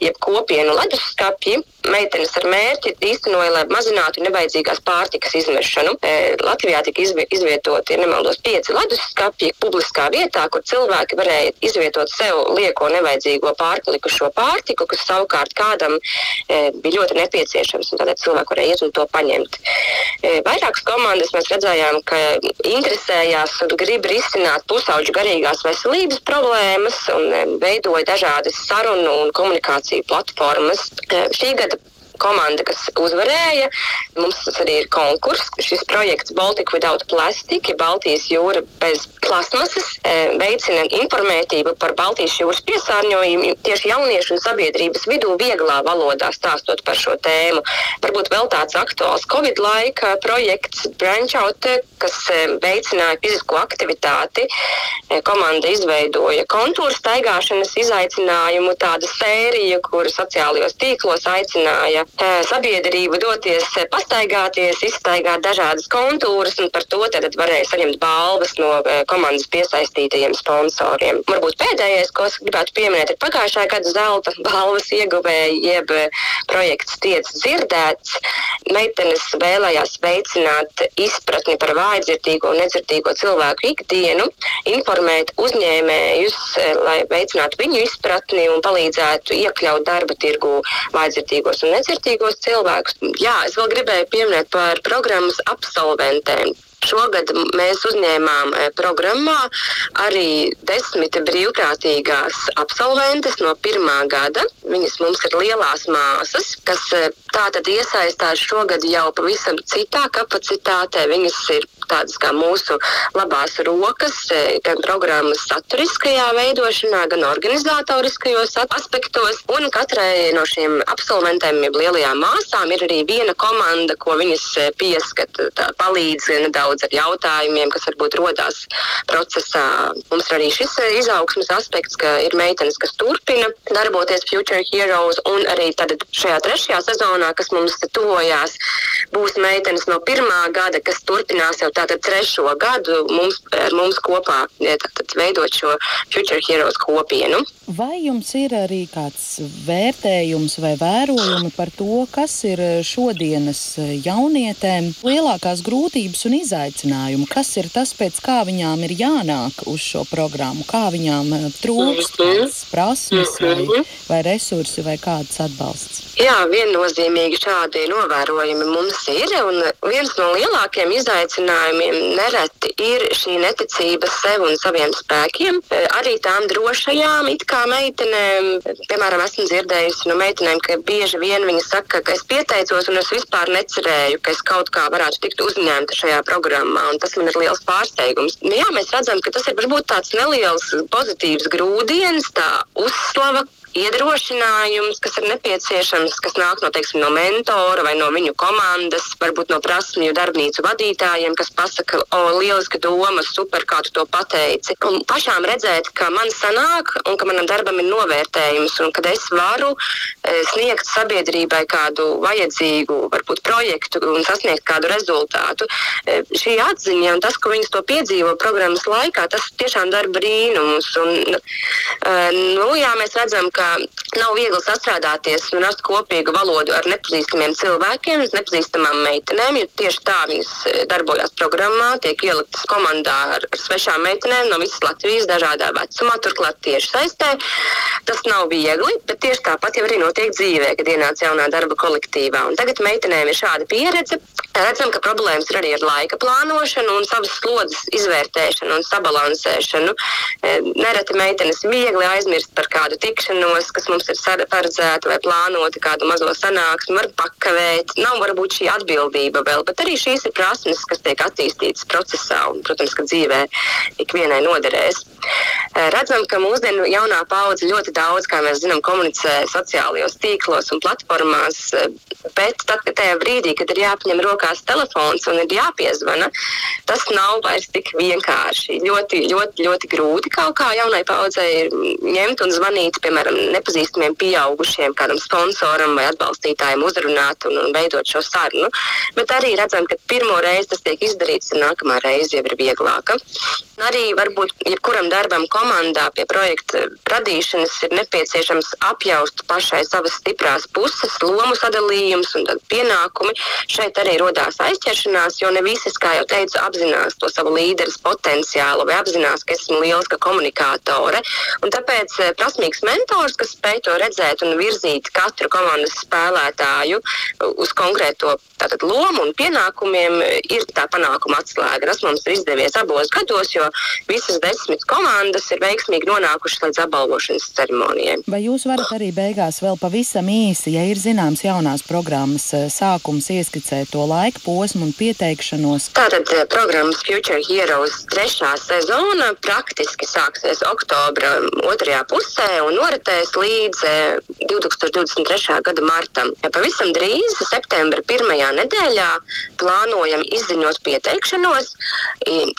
jeb kopienu leduskapji. Meitenes ar mērķi īstenoja, lai mazinātu nevajadzīgās pārtikas izmešanu. E, Latvijā tika izvietoti, ja nemaldos, pieci leduskapji publiskā vietā, kur cilvēki varēja izvietot sev lieko nevajadzīgo pārpalikušo pārtiku, kas savukārt kādam e, bija ļoti nepieciešams, tādēļ cilvēki varēja iet un to paņemt. E, vairākas komandas mēs redzējām, ka interesējās un grib risināt pusauģu garīgās veselības problēmas un veidoja dažādas sarunu un komunikāciju platformas. Šī gada komanda, kas uzvarēja. Mums tas arī ir konkurss. Šis projekts Baltic Without Plastic, ja Baltijas jūra bez plasmasas, e, veicina informētību par Baltijas jūras piesārņojumu tieši jauniešu un sabiedrības vidū vieglā valodā stāstot par šo tēmu. Varbūt vēl tāds aktuāls Covid laika projekts Branch Out, kas e, veicināja fizisko aktivitāti. E, komanda izveidoja kontūru staigāšanas izaicinājumu, tādu sēriju, kur sociālajos tīklos aicināja sabiedrību doties pastaigāties, izstaigāt dažādas kontūras, un par to varēja saņemt balvas no komandas piesaistītajiem sponsoriem. Varbūt pēdējais, ko es gribētu pieminēt, ir pagājušā gada zelta balvas ieguvēji, jeb projekts Tiec dzirdēts. Meitenes vēlējās veicināt izpratni par vājdzirdīgo un nedzirdīgo cilvēku ikdienu, informēt uzņēmējus, lai veicinātu viņu izpratni un palīdzētu iekļaut darba tirgu vājdzirdīgos un nedzirdīgos vērtīgos cilvēkus. Jā, es vēl gribēju pieminēt par programmas absolventēm. Šogad mēs uzņēmām e, programmā arī desmit brīvprātīgās absolventes no pirmā gada. Viņas mums ir lielās māsas, kas e, tātad iesaistās šogad jau pavisam citā kapacitātē. Viņas ir tādas kā mūsu labās rokas, e, gan programmas saturiskajā veidošanā, gan organizatoriskajos aspektos. Un katrai no šīm absolventēm, jeb lielajām māsām, ir arī viena komanda, ko viņas pieskata, palīdz nedaudz ar jautājumiem, kas varbūt rodās procesā. Mums ir arī šis eh, izaugsmes aspekts, ka ir meitenes, kas turpina darboties Future Heroes, un arī šajā trešajā sezonā, kas mums tuvojās, būs meitenes no pirmā gada, kas turpinās jau tātad trešo gadu mums, ar mums kopā tātad, veidot šo Future Heroes kopienu. Vai jums ir arī kāds vērtējums vai vērojumi par to, kas ir šodienas jaunietēm lielākās grūtības un izaicinājumi? Kas ir tas, pēc kā viņām ir jānāk uz šo programmu, kā viņām eh, trūkst mm -hmm. prasmes vai, mhm. vai resursi vai kāds atbalsts? Jā, viennozīmīgi šādi novērojumi mums ir. Viens no lielākajiem izaicinājumiem nereti ir šī neticība sev un saviem spēkiem. Eh, arī tām drošajām, it kā meitenēm, piemēram, esmu dzirdējusi no meitenēm, ka bieži vien viņas saka, ka es pieteicos un es vispār necerēju, ka es kaut kā varētu tikt uzņemta šajā programmā tas man ir liels pārsteigums. Nu jā, mēs redzam, ka tas ir varbūt tāds neliels pozitīvs grūdienis, tā uzslava, iedrošinājums, kas ir nepieciešams, kas nāk no, teiksim, no mentora vai no viņu komandas, varbūt no prasmju darbnīcu vadītājiem, kas pasaka, o, lieliska doma, super, kā tu to pateici. Un pašām redzēt, ka man sanāk un ka manam darbam ir novērtējums un kad es varu e, sniegt sabiedrībai kādu vajadzīgu, varbūt projektu un sasniegt kādu rezultātu. E, šī atziņa un tas, ka viņas to piedzīvo programmas laikā, tas tiešām dara brīnumus. Un, e, nu, jā, mēs redzam, ka nav viegli sastrādāties un rast kopīgu valodu ar nepazīstamiem cilvēkiem, nepazīstamām meitenēm, jo tieši tā viņas e, darbojas programmā, tiek ieliktas komandā ar, ar svešām meitenēm no visas Latvijas, dažādā vecumā, turklāt tieši saistē. Tas nav viegli, bet tieši tāpat jau arī notiek dzīvē, kad ienāca jaunā darba kolektīvā. Un tagad meitenēm ir šāda pieredze. Redzam, ka problēmas ir arī ar laika plānošanu un savas slodzes izvērtēšanu un sabalansēšanu. E, nereti meitenes viegli aizmirst par kādu tikšanos, kas mums ir paredzēta vai plānota, kādu mazo sanāksmi, var pakavēt. Nav varbūt šī atbildība vēl, bet arī šīs ir prasmes, kas tiek attīstītas procesā un, protams, ka dzīvē ikvienai noderēs. Eh, redzam, ka mūsdienu jaunā paudze ļoti daudz, kā mēs zinām, komunicē sociālajos tīklos un platformās, eh, bet tad, kad tajā brīdī, kad ir jāpaņem rokās telefons un ir jāpiezvana, tas nav vairs tik vienkārši. Ļoti, ļoti, ļoti grūti kaut kā jaunai paudzei ņemt un zvanīt, piemēram, nepazīstamiem pieaugušiem, kādam sponsoram vai atbalstītājiem uzrunāt un, un veidot šo sarunu. Bet arī redzam, ka pirmo reizi tas tiek izdarīts, un nākamā reize jau ir vieglāka. Arī varbūt jebkuram darbam komandā pie projekta radīšanas ir nepieciešams apjaust pašai savas stiprās puses, lomu sadalījums un pienākumi. Šeit arī rodās aizķeršanās, jo ne visi, kā jau teicu, apzinās to savu līderes potenciālu vai apzinās, ka esmu lieliska komunikātore. Un tāpēc eh, prasmīgs mentors, kas spēj to redzēt un virzīt katru komandas spēlētāju uz konkrēto tātad, lomu un pienākumiem, ir tā panākuma atslēga. Tas mums ir izdevies abos gados, jo visas desmit komandas ir veiksmīgi nonākušas līdz apbalvošanas ceremonijai. Vai jūs varat arī beigās vēl pavisam īsi, ja ir zināms jaunās programmas eh, sākums, ieskicēt to laika posmu un pieteikšanos? Tātad eh, programmas Future Heroes trešā sezona praktiski sāksies oktobra otrajā pusē un noritēs līdz 2023. Eh, gada martam. Ja pavisam drīz, septembra pirmajā nedēļā, plānojam izziņot pieteikšanos.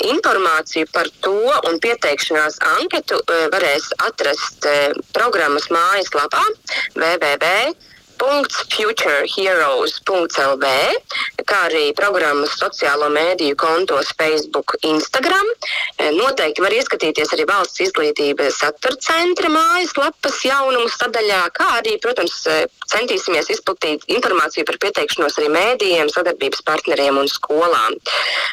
Informāciju par to un pieteikšanās anketu eh, varēs atrast programmas mājaslapā www futureheroes.lv, kā arī programmas sociālo mēdīju kontos Facebook, Instagram. E, noteikti var ieskatīties arī valsts izglītības satura centra mājaslapas jaunumu sadaļā, kā arī, protams, e, centīsimies izplatīt informāciju par pieteikšanos arī mēdījiem, sadarbības partneriem un skolām.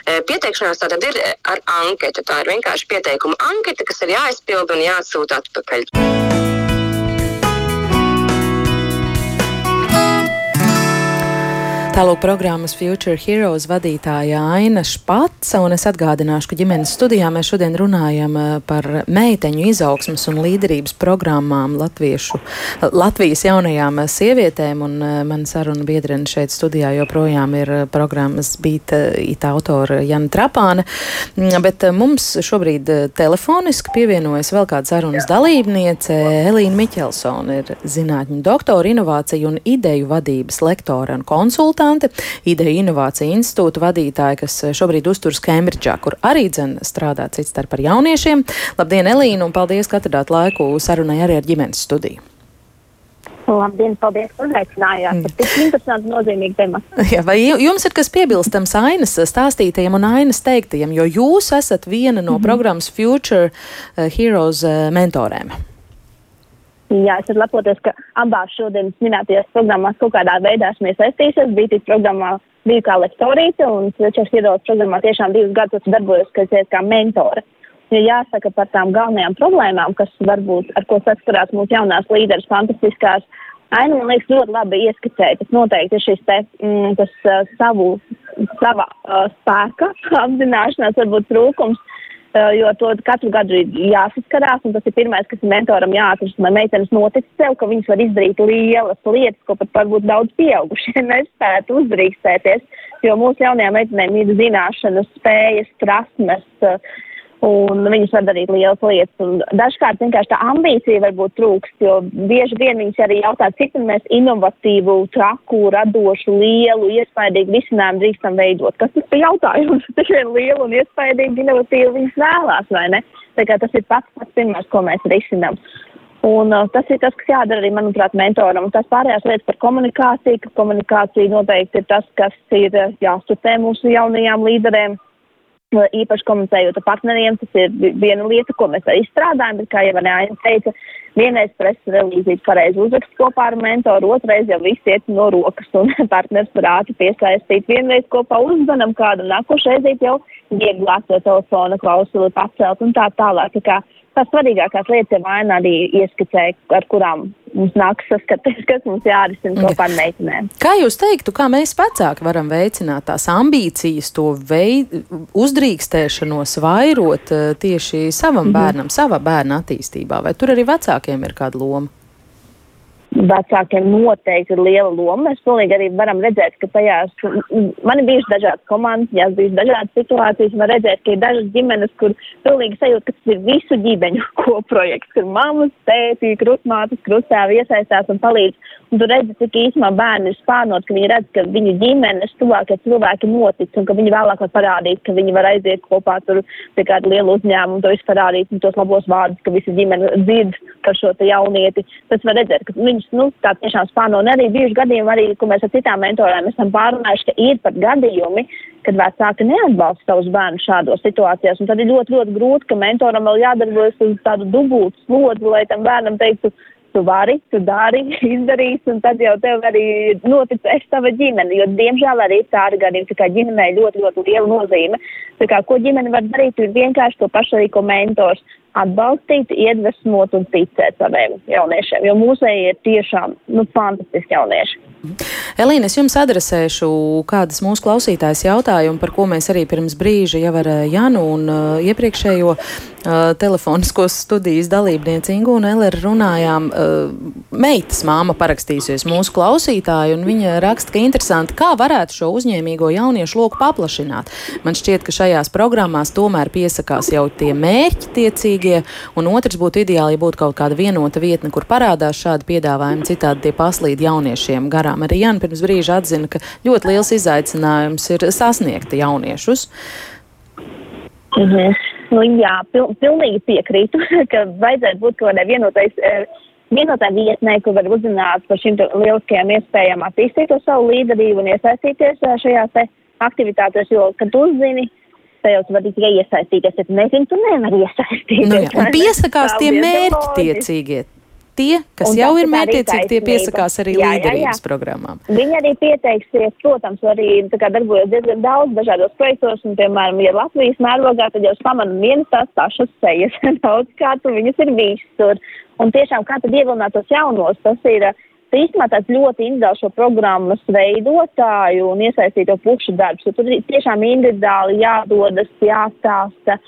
E, pieteikšanās tātad ir ar anketu. Tā ir vienkārši pieteikuma anketa, kas ir jāizpild un jāatsūta atpakaļ. Tālāk programmas Future Heroes vadītāja Aina Špatsa, un es atgādināšu, ka ģimenes studijā mēs šodien runājam eh, par meiteņu izaugsmas un līderības programmām latviešu, Latvijas jaunajām sievietēm, un eh, man saruna biedrene šeit studijā joprojām ir eh, programmas Bīta it autora Jana Trapāne, mm, bet mums šobrīd telefoniski pievienojas vēl kāda sarunas dalībniece Elīna Miķelsona, ir zinātņu doktora, inovāciju un ideju vadības lektore un konsultante konsultante, Ideja Inovācija institūta vadītāja, kas šobrīd uzturas Kembridžā, kur arī dzen strādā cits starp ar jauniešiem. Labdien, Elīna, un paldies, ka atradāt laiku sarunai arī ar ģimenes studiju. Labdien, paldies, ka uzaicinājāt. Tas ir interesants, nozīmīgs temats. Jā, vai jums ir kas piebilstams ainas stāstītajiem un ainas teiktajiem, jo jūs esat viena no mm -hmm. programmas Future eh, Heroes eh, mentorēm? Jā, es varu lepoties, ka abās šodienas minētajās programmās kaut kādā veidā esmu iesaistījusies. Bītīs programmā biju kā lektorīte un Svečers iedodas programmā tiešām divus gadus darbojos, kas ir kā mentore. Ja jāsaka par tām galvenajām problēmām, kas varbūt ar ko saskarās mūsu jaunās līderes fantastiskās, Aina, man liekas, ļoti labi ieskicēja. Tas noteikti ir šis te, mm, tas uh, savu, sava uh, spēka apzināšanās, varbūt trūkums. Eh, jo to katru gadu ir jāsaskarās, un tas ir pirmais, kas mentoram jāatrast, lai meitenes notic sev, ka viņas var izdarīt lielas lietas, ko pat varbūt daudz pieaugušie nespētu uzdrīkstēties, jo mūsu jaunajām meitenēm ir zināšanas, spējas, prasmes, uh, un viņas var darīt lielas lietas. Un dažkārt vienkārši tā ambīcija varbūt trūkst, jo bieži vien viņas arī jautā, cik mēs inovatīvu, traku, radošu, lielu, iespaidīgu risinājumu drīkstam veidot. Kas tas ir jautājums? Tik vien lielu un iespaidīgu, inovatīvu viņas vēlās, vai ne? Tā kā tas ir pats pats pirmais, ko mēs risinām. Un uh, tas ir tas, kas jādara arī, manuprāt, mentoram. Un tas pārējās lietas par komunikāciju, ka komunikācija noteikti ir tas, kas ir jāstutē mūsu jaunajām līderēm īpaši komunicējot ar partneriem, tas ir viena lieta, ko mēs arī strādājam, bet, kā jau Aina teica, vienreiz preses relīzīt pareizi uzrakst kopā ar mentoru, otrreiz jau viss iet no rokas un partners var ātri piesaistīt. Vienreiz kopā uzzvanam kādu, nākošreiz jau vieglāk to telefona klausuli pacelt un tā tālāk. Tā kā tās svarīgākās lietas jau Aina arī ieskicēja, ar kurām mums nāks saskatīties, kas mums jārisina kopā ar meitenēm. Kā jūs teiktu, kā mēs vecāki varam veicināt tās ambīcijas, to veid, uzdrīkstēšanos vairot eh, tieši savam mm -hmm. bērnam, savā bērna attīstībā? Vai tur arī vecākiem ir kāda loma? Vecākiem noteikti ir liela loma. Mēs pilnīgi arī varam redzēt, ka tajās, man ir bijušas dažādas komandas, jās bijušas dažādas situācijas, var redzēt, ka ir dažas ģimenes, kur pilnīgi sajūt, ka tas ir visu ģimeņu koprojekts, kur mammas, tēti, krustmātes, krustāvi iesaistās un palīdz. Un tu redzi, cik īsumā bērni ir spārnot, ka viņi redz, ka viņu ģimenes tuvākie cilvēki notic un ka viņi vēlāk var parādīt, ka viņi var aiziet kopā tur pie kāda liela uzņēmuma un to visu parādīt un tos labos vārdus, ka visa ģimene dzird par šo jaunieti. Tas var redzēt, ka viņš, nu, tā tiešām spārno. Un arī bijuši gadījumi, arī, ko mēs ar citām mentorēm esam pārunājuši, ka ir pat gadījumi, kad vecāki neatbalsta savus bērnus šādos situācijās. Un tad ir ļoti, ļoti grūti, ka mentoram vēl jādarbojas uz tādu dubultu slodzi, lai tam bērnam teiktu, tu vari, tu dari, izdarīsi, un tad jau tev arī noticēs tava ģimene. Jo, diemžēl, arī tādi gadījumi, tā kā ģimenei ļoti, ļoti liela nozīme. Tā kā, ko ģimene var darīt, ir vienkārši to pašu arī, ko mentors atbalstīt, iedvesmot un ticēt saviem jauniešiem, jo mūsēji ir tiešām nu, fantastiski jaunieši. Elīna, es jums adresēšu kādas mūsu klausītājas jautājumu, par ko mēs arī pirms brīža jau ar eh, Janu un uh, iepriekšējo uh, telefonisko studijas dalībnieci Ingu un Eleru runājām. Uh, meitas māma parakstījusies mūsu klausītāju, un viņa raksta, ka interesanti, kā varētu šo uzņēmīgo jauniešu loku paplašināt. Man šķiet, ka šajās programmās tomēr piesakās jau tie mērķi tiecīgie, un otrs būtu ideāli, ja būtu kaut kāda vienota vietne, kur parādās šādi piedāvājumi, citādi tie paslīd jauniešiem garām. Arī Jan pirms brīža atzina, ka ļoti liels izaicinājums ir sasniegt jauniešus. Mhm. Nu, jā, pil, pilnīgi piekrītu, ka vajadzētu būt kaut kādai vienotai, eh, vienotai vietnē, kur var uzzināt par šīm lieliskajām iespējām attīstīt to savu līderību un iesaistīties eh, šajās aktivitātēs, jo, kad uzzini, tajos var tikai iesaistīties. Ja tu nezini, tu nevari iesaistīties. Nu, jā, un piesakās tie mērķtiecīgie tie, kas un jau ir mērķiecīgi, tie piesakās arī jā, līderības jā, jā. programmām. Viņi arī pieteiksies, protams, arī darbojas diezgan daudz dažādos projektos, un, piemēram, ja Latvijas mērogā, tad jau pamana vienas tās pašas sejas, daudz kā tu viņas ir visur. Un tiešām, kā tad ievilināt tos jaunos, tas ir īstenībā tāds ļoti individuāls šo programmas veidotāju un iesaistīto pušu darbs, jo tur tiešām individuāli jādodas, jāstāsta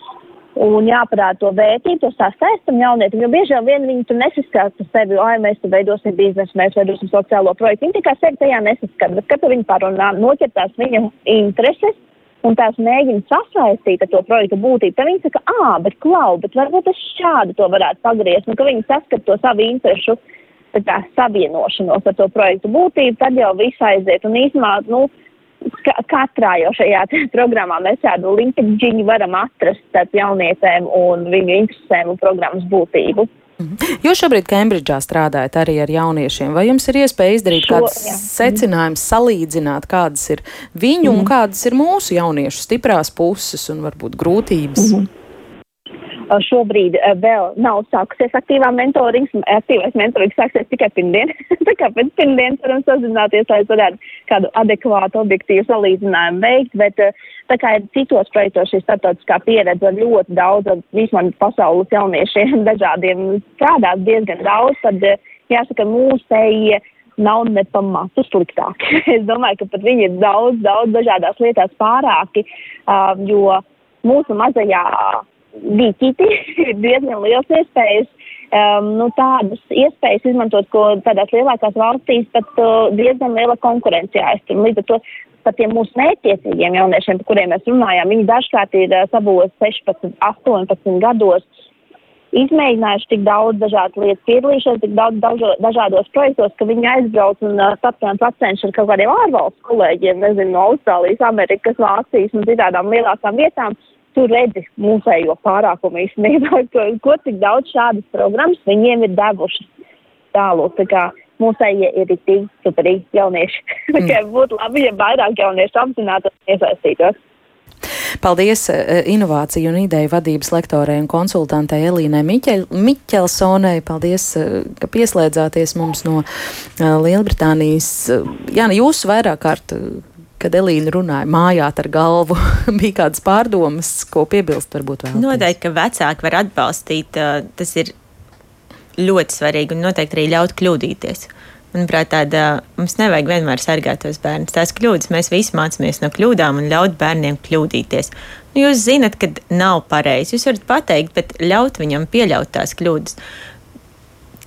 un jāparāda to vērtību, to sastāstam jaunietim, jo bieži vien viņi tur nesaskata sevi, ai, mēs tur veidosim biznesu, mēs veidosim sociālo projektu. Viņi tikai sevi tajā nesaskata, bet kad viņi parunā, noķertās viņa intereses un tās mēģina sasaistīt ar to projektu būtību, tad viņi saka, ā, bet klau, bet varbūt es šādi to varētu pagriezt, un ka viņi saskata to savu interesu tā savienošanos ar to projektu būtību, tad jau viss aiziet. Un īsumā, nu, katrā jau šajā programmā mēs tādu linkģiņu varam atrast starp jaunietēm un viņu interesēm un programmas būtību. Mhm. Jūs šobrīd Kembridžā strādājat arī ar jauniešiem. Vai jums ir iespēja izdarīt Šo, kādus secinājumus, salīdzināt, kādas ir viņu mm. un mhm. kādas ir mūsu jauniešu stiprās puses un varbūt grūtības? Mm -hmm. Šobrīd vēl nav sākusies aktīvā mentorings. Aktīvais mentorings sāksies tikai pirmdien. tā kā pēc pirmdienas varam sazināties, lai varētu kādu adekvātu, objektīvu salīdzinājumu veikt. Bet tā kā ir citos projektos šī starptautiskā pieredze ar ļoti daudz, vismaz pasaules jauniešiem dažādiem strādāt diezgan daudz, tad jāsaka, mūsējie nav ne pamatu sliktāk. es domāju, ka pat viņi ir daudz, daudz dažādās lietās pārāki, um, jo mūsu mazajā dīķīti ir diezgan liels iespējas. Um, nu, tādas iespējas izmantot, ko tādās lielākās valstīs pat uh, diezgan liela konkurence jāiztur. Līdz ar to par tiem mūsu mērķtiecīgiem jauniešiem, par kuriem mēs runājām. Viņi dažkārt ir savos 16, 18 gados izmēģinājuši tik daudz dažādu lietu, piedalījušies tik daudz dažo, dažādos projektos, ka viņi aizbrauc un uh, tapjām pacenši ar kaut kādiem ārvalstu kolēģiem, nezinu, no Austrālijas, Amerikas, Vācijas un citādām lielākām vietām. Tur redzi mūsējo pārākumu īstenībā, ko, ko cik daudz šādas programmas viņiem ir devušas tālāk. Tā kā mūsējie ir tik superīgi jaunieši. Mm. būtu labi, ja vairāk jauniešu apzinātos iesaistītos. Paldies eh, inovāciju un ideju vadības lektorei un konsultantei Elīnai Miķel, Miķelsonai. Paldies, eh, ka pieslēdzāties mums no eh, Lielbritānijas. Jā, jūs vairāk kārt kad Elīna runāja, mājāt ar galvu, bija kādas pārdomas, ko piebilst, varbūt vēl? Noteikti, ka vecāki var atbalstīt, tas ir ļoti svarīgi un noteikti arī ļaut kļūdīties. Manuprāt, tāda mums nevajag vienmēr sargāt tos bērnus. Tās kļūdas mēs visi mācāmies no kļūdām un ļaut bērniem kļūdīties. Nu, jūs zinat, ka nav pareizi. Jūs varat pateikt, bet ļaut viņam pieļaut tās kļūdas.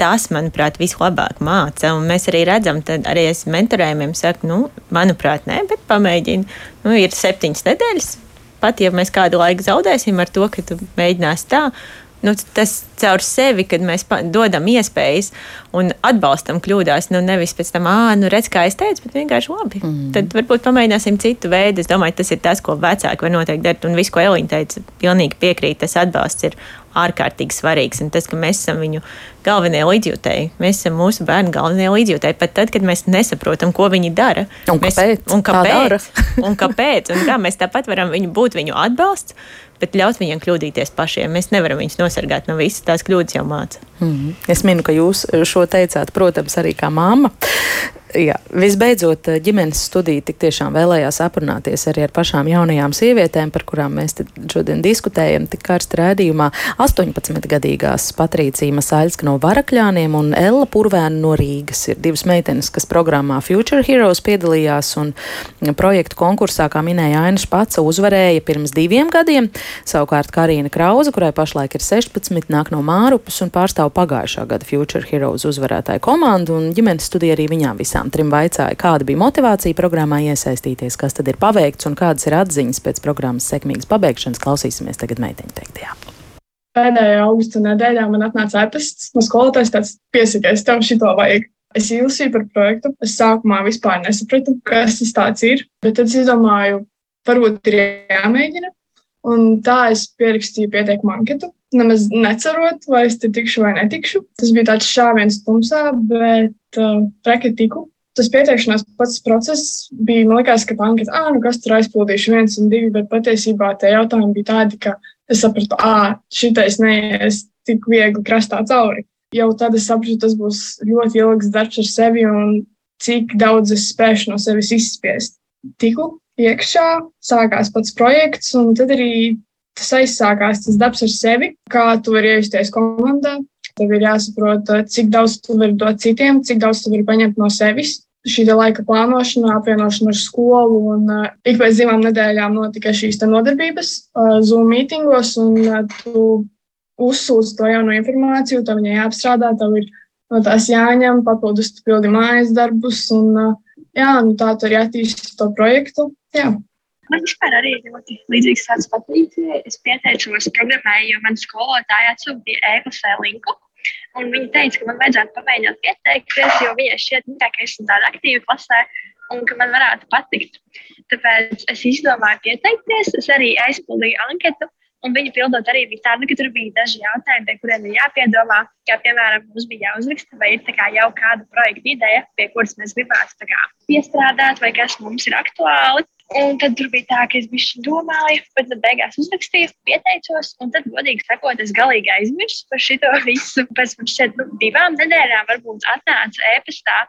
Tas, manuprāt, vislabāk māca. Un mēs arī redzam, tad arī es mentorējumiem saku, nu, manuprāt, nē, bet pamēģini. Nu, ir septiņas nedēļas. Pat ja mēs kādu laiku zaudēsim ar to, ka tu mēģināsi tā, nu, tas caur sevi, kad mēs dodam iespējas un atbalstam kļūdās, nu nevis pēc tam, ah, nu redz, kā es teicu, bet vienkārši labi. Mm. Tad varbūt pamēģināsim citu veidu. Es domāju, tas ir tas, ko vecāki var noteikti darīt. Un viss, ko Elīna teica, pilnīgi piekrīt, tas atbalsts ir ārkārtīgi svarīgs. Un tas, ka mēs esam viņu galvenie līdzjūtēji, mēs esam mūsu bērnu galvenie līdzjūtēji. Pat tad, kad mēs nesaprotam, ko viņi dara, un mēs, kāpēc, un kāpēc, un kāpēc, un kā mēs tāpat varam viņu būt viņu atbalsts, bet ļaut viņiem kļūdīties pašiem. Mēs nevaram viņus nosargāt no visas tās kļūdas, jau māca. Mm -hmm. Es minu, ka jūs šo teicāt, protams, arī kā mamma. Jā, visbeidzot, ģimenes studija tik tiešām vēlējās aprunāties arī ar pašām jaunajām sievietēm, par kurām mēs šodien diskutējam, tik karsti rēdījumā. 18-gadīgās Patrīcija Masaļska no Varakļāniem un Ella Purvēna no Rīgas ir divas meitenes, kas programmā Future Heroes piedalījās un projektu konkursā, kā minēja Aina Špaca, uzvarēja pirms diviem gadiem. Savukārt Karina Krauza, kurai pašlaik ir 16, nāk no Mārupes un pārstāv pagājušā gada Future Heroes uzvarētāju komandu un ģimenes studija arī viņām visām visām trim vaicāja, kāda bija motivācija programmā iesaistīties, kas tad ir paveikts un kādas ir atziņas pēc programmas sekmīgas pabeigšanas. Klausīsimies tagad meiteņu teiktajā. Pēdējā augusta nedēļā man atnāca e-pasts no skolotājas, tāds piesakās, tev šito vajag. Es izlasīju par projektu. Es sākumā vispār nesapratu, kas tas ir. Bet tad es izdomāju, varbūt ir jāmēģina. Un tā es pierakstīju pieteikumu anketu. Nemaz necerot, vai es te tikšu vai netikšu. Tas bija tāds šāviens tumsā, bet uh, reki tiku tas pieteikšanās pats process bija, man liekas, ka tā anketa, ah, nu kas tur aizpildīšu viens un divi, bet patiesībā tie jautājumi bija tādi, ka es sapratu, ah, šitais neies tik viegli krastā cauri. Jau tad es sapratu, tas būs ļoti ilgs darbs ar sevi un cik daudz es spēšu no sevis izspiest. Tiku iekšā, sākās pats projekts, un tad arī tas aizsākās tas darbs ar sevi, kā tu vari iejusties komandā, Tev ir jāsaprot, eh, cik daudz tu vari dot citiem, cik daudz tu vari paņemt no sevis. Šī laika plānošana, apvienošana ar skolu, un uh, ik pēc divām nedēļām notika šīs nodarbības, uh, Zoom mītingos, un uh, tu uzsūdz to jauno informāciju, tev viņai jāapstrādā, tev ir no tās jāņem, papildus tu pildi mājas darbus, un uh, jā, nu, tā tu arī attīsti to projektu. Jā. Man vispār arī ļoti līdzīgs tāds patīcija. Es pieteicos programmai, jo man skolotāja atsūtīja e-pasē linku. Un viņa teica, ka man vajadzētu pamēģināt pieteikties, jo viņai šķiet, ka esmu tāda aktīva klasē un ka man varētu patikt. Tāpēc es izdomāju pieteikties. Es arī aizpildīju anketu. Un viņa pildot arī bija tāda, ka tur bija daži jautājumi, pie kuriem ir jāpiedomā. Kā piemēram, mums bija jāuzraksta, vai ir kā jau kāda projekta ideja, pie kuras mēs gribētu kā, piestrādāt, vai kas mums ir aktuāli. Un tad tur bija tā, ka es biju domāju, bet tad beigās uzrakstīju, pieteicos, un tad, godīgi sakot, es galīgi aizmirsu par šo visu. Pēc tam šeit nu, divām nedēļām varbūt atnāca e-pastā,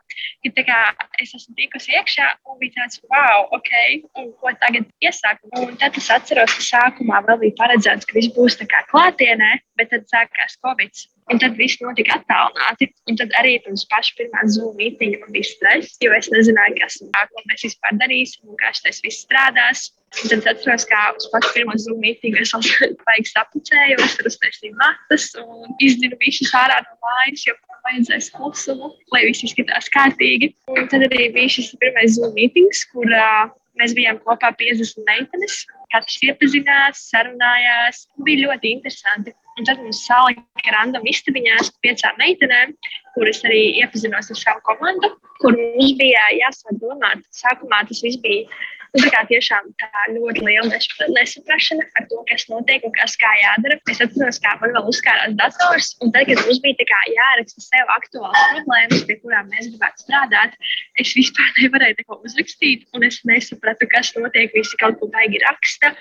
ka kā, es esmu tikusi iekšā, un bija tāds, wow, ok, un ko tagad iesākt. Un tad es atceros, ka sākumā vēl bija paredzēts, ka viss būs klātienē, bet tad sākās Covid. Un tad viss notika attālināti. Un tad arī pirms paša pirmā zūmu mītīņa man bija stress, jo es nezināju, kas tā, ko mēs vispār darīsim un kā šis viss strādās. Un tad atceros, kā uz pašu pirmo zūmu mītīņu es vajag sapucēju, es tur uztaisīju matas un izdinu visus ārā no mājas, jo vajadzēs klusumu, lai viss izskatās kārtīgi. Un tad arī bija šis pirmais zūmu mītīņš, kur uh, Mēs bijām kopā 50 meitenes. Katrs iepazinās, sarunājās. Bija ļoti interesanti. Un tad mums salika random istabiņās piecām meitenēm, kuras arī iepazinos ar savu komandu, kur mums bija jāsāk domāt. Sākumā tas viss bija Nu, tā kā tiešām tā ļoti liela nesaprašana par to, kas notiek un kas kā jādara. Es atceros, kā man vēl uzkārās dators, un tad, kad mums bija kā, jāraksta sev aktuāls problēmas, pie kurām mēs gribētu strādāt, es vispār nevarēju neko uzrakstīt, un es nesapratu, kas notiek. Visi kaut ko baigi raksta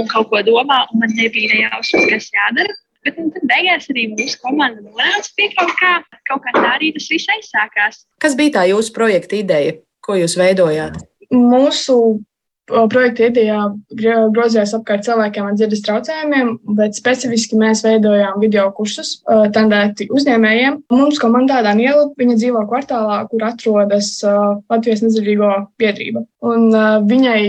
un kaut ko domā, un man nebija nejausmas, kas jādara. Bet nu, tad beigās arī mūsu komanda nonāca pie kaut kā, kaut kā tā arī tas viss aizsākās. Kas bija tā jūsu projekta ideja, ko jūs veidojāt? Mūsu projekta idejā grozījās apkārt cilvēkiem ar dzirdes traucējumiem, bet specifiski mēs veidojām video kursus tendēti uzņēmējiem. Mums komandā Daniela, viņa dzīvo kvartālā, kur atrodas Latvijas nedzirdīgo biedrība. Un viņai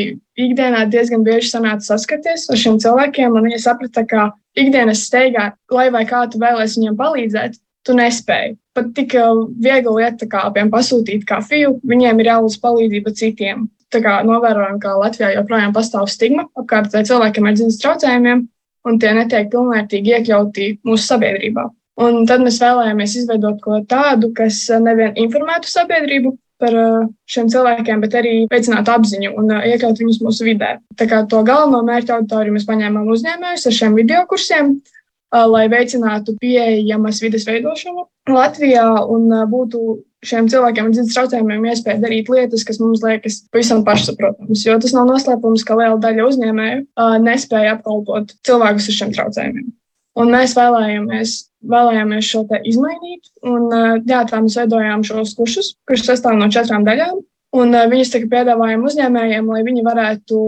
ikdienā diezgan bieži sanāca saskaties ar šiem cilvēkiem, un viņa saprata, ka ikdienas steigā, lai vai kā tu vēlēsi viņiem palīdzēt, tu nespēji. Pat tik viegli lieta, kā piemēram pasūtīt kafiju, viņiem ir jālūdz palīdzība citiem novērojam, ka Latvijā joprojām pastāv stigma apkārt cilvēkiem ar dzirdes traucējumiem, un tie netiek pilnvērtīgi iekļauti mūsu sabiedrībā. Un tad mēs vēlējāmies izveidot ko tādu, kas nevien informētu sabiedrību par uh, šiem cilvēkiem, bet arī veicinātu apziņu un uh, iekļaut viņus mūsu vidē. Tā kā to galveno mērķu auditoriju mēs paņēmām uzņēmējus ar šiem video kursiem, uh, lai veicinātu pieejamas vidas veidošanu Latvijā un būtu šiem cilvēkiem ar dzirdes traucējumiem iespēja darīt lietas, kas mums liekas pavisam pašsaprotamas. Jo tas nav noslēpums, ka liela daļa uzņēmēju uh, nespēja apkalpot cilvēkus ar šiem traucējumiem. Un mēs vēlējāmies, vēlējāmies šo te izmainīt. Un, uh, jā, tā mēs veidojām šos kursus, kurš sastāv no četrām daļām. Un uh, viņus tagad piedāvājam uzņēmējiem, lai viņi varētu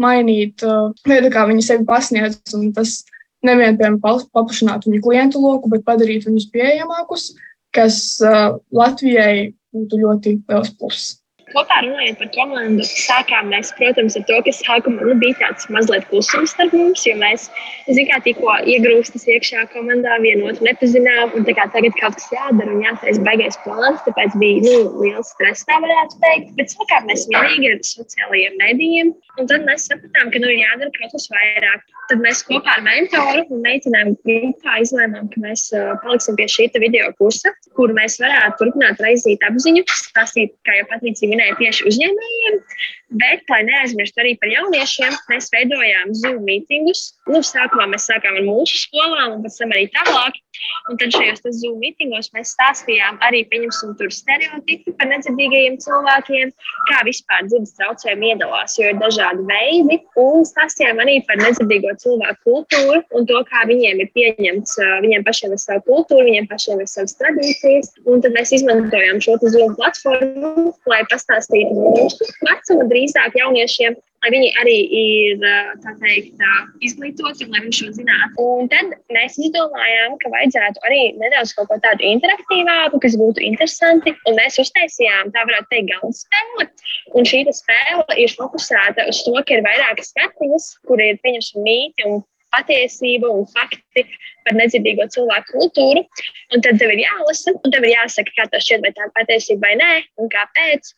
mainīt uh, veidu, kā viņi sevi pasniedz. Un tas nevien piemēram paplašināt viņu klientu loku, bet padarīt viņus pieejamākus. Uh, kas uh, Latvijai būtu ļoti liels pluss. Kopā runājot par komandu, sākām mēs, protams, ar to, ka sākumā nu, bija tāds mazliet klusums starp mums, jo mēs, zinām, tikko iegrūstas iekšā komandā, vienotru nepazinām, un tagad kaut kas jādara un jātaisa baigais plāns, tāpēc bija nu, liels stress, tā varētu teikt. Bet sākām mēs mierīgi ar sociālajiem medijiem, un tad mēs sapratām, ka nu, ir jādara kaut kas vairāk. Tad mēs kopā ar mentoru un meitenēm grupā izlēmām, ka mēs uh, paliksim pie šī video kursa, kur mēs varētu turpināt raizīt apziņu, stāstīt, kā jau Patricija minēja, tieši uzņēmējiem. Bet, lai neaizmirstu arī par jauniešiem, mēs veidojām Zoom mītingus. Nu, sākumā mēs sākām ar mūsu skolām, un pēc tam arī tālāk. Un tad šajos Zoom mītingos mēs stāstījām arī par stereotipu par nedzirdīgajiem cilvēkiem, kā vispār dzirdes traucējumi iedalās, jo ir dažādi veidi. Un stāstījām arī par nedzirdīgo cilvēku kultūru un to, kā viņiem ir pieņemts, viņiem pašiem ir sava kultūra, viņiem pašiem ir savas tradīcijas. Un tad mēs izmantojām šo Zoom platformu, lai pastāstītu mūsu vecumu drīzāk jauniešiem, lai viņi arī ir teikt, izglītoti un lai viņi šo zinātu. Un tad mēs izdomājām, ka vajadzētu arī nedaudz kaut ko tādu interaktīvāku, kas būtu interesanti. Un mēs uztaisījām, tā varētu teikt, galda spēli. Un šī spēle ir fokusēta uz to, ka ir vairākas skatiņas, kur ir pieņemti mīti un patiesība un fakti par nedzirdīgo cilvēku kultūru. Un tad tev ir jālasa, un tev ir jāsaka, kā tas šķiet, vai tā ir patiesība vai nē, un kāpēc.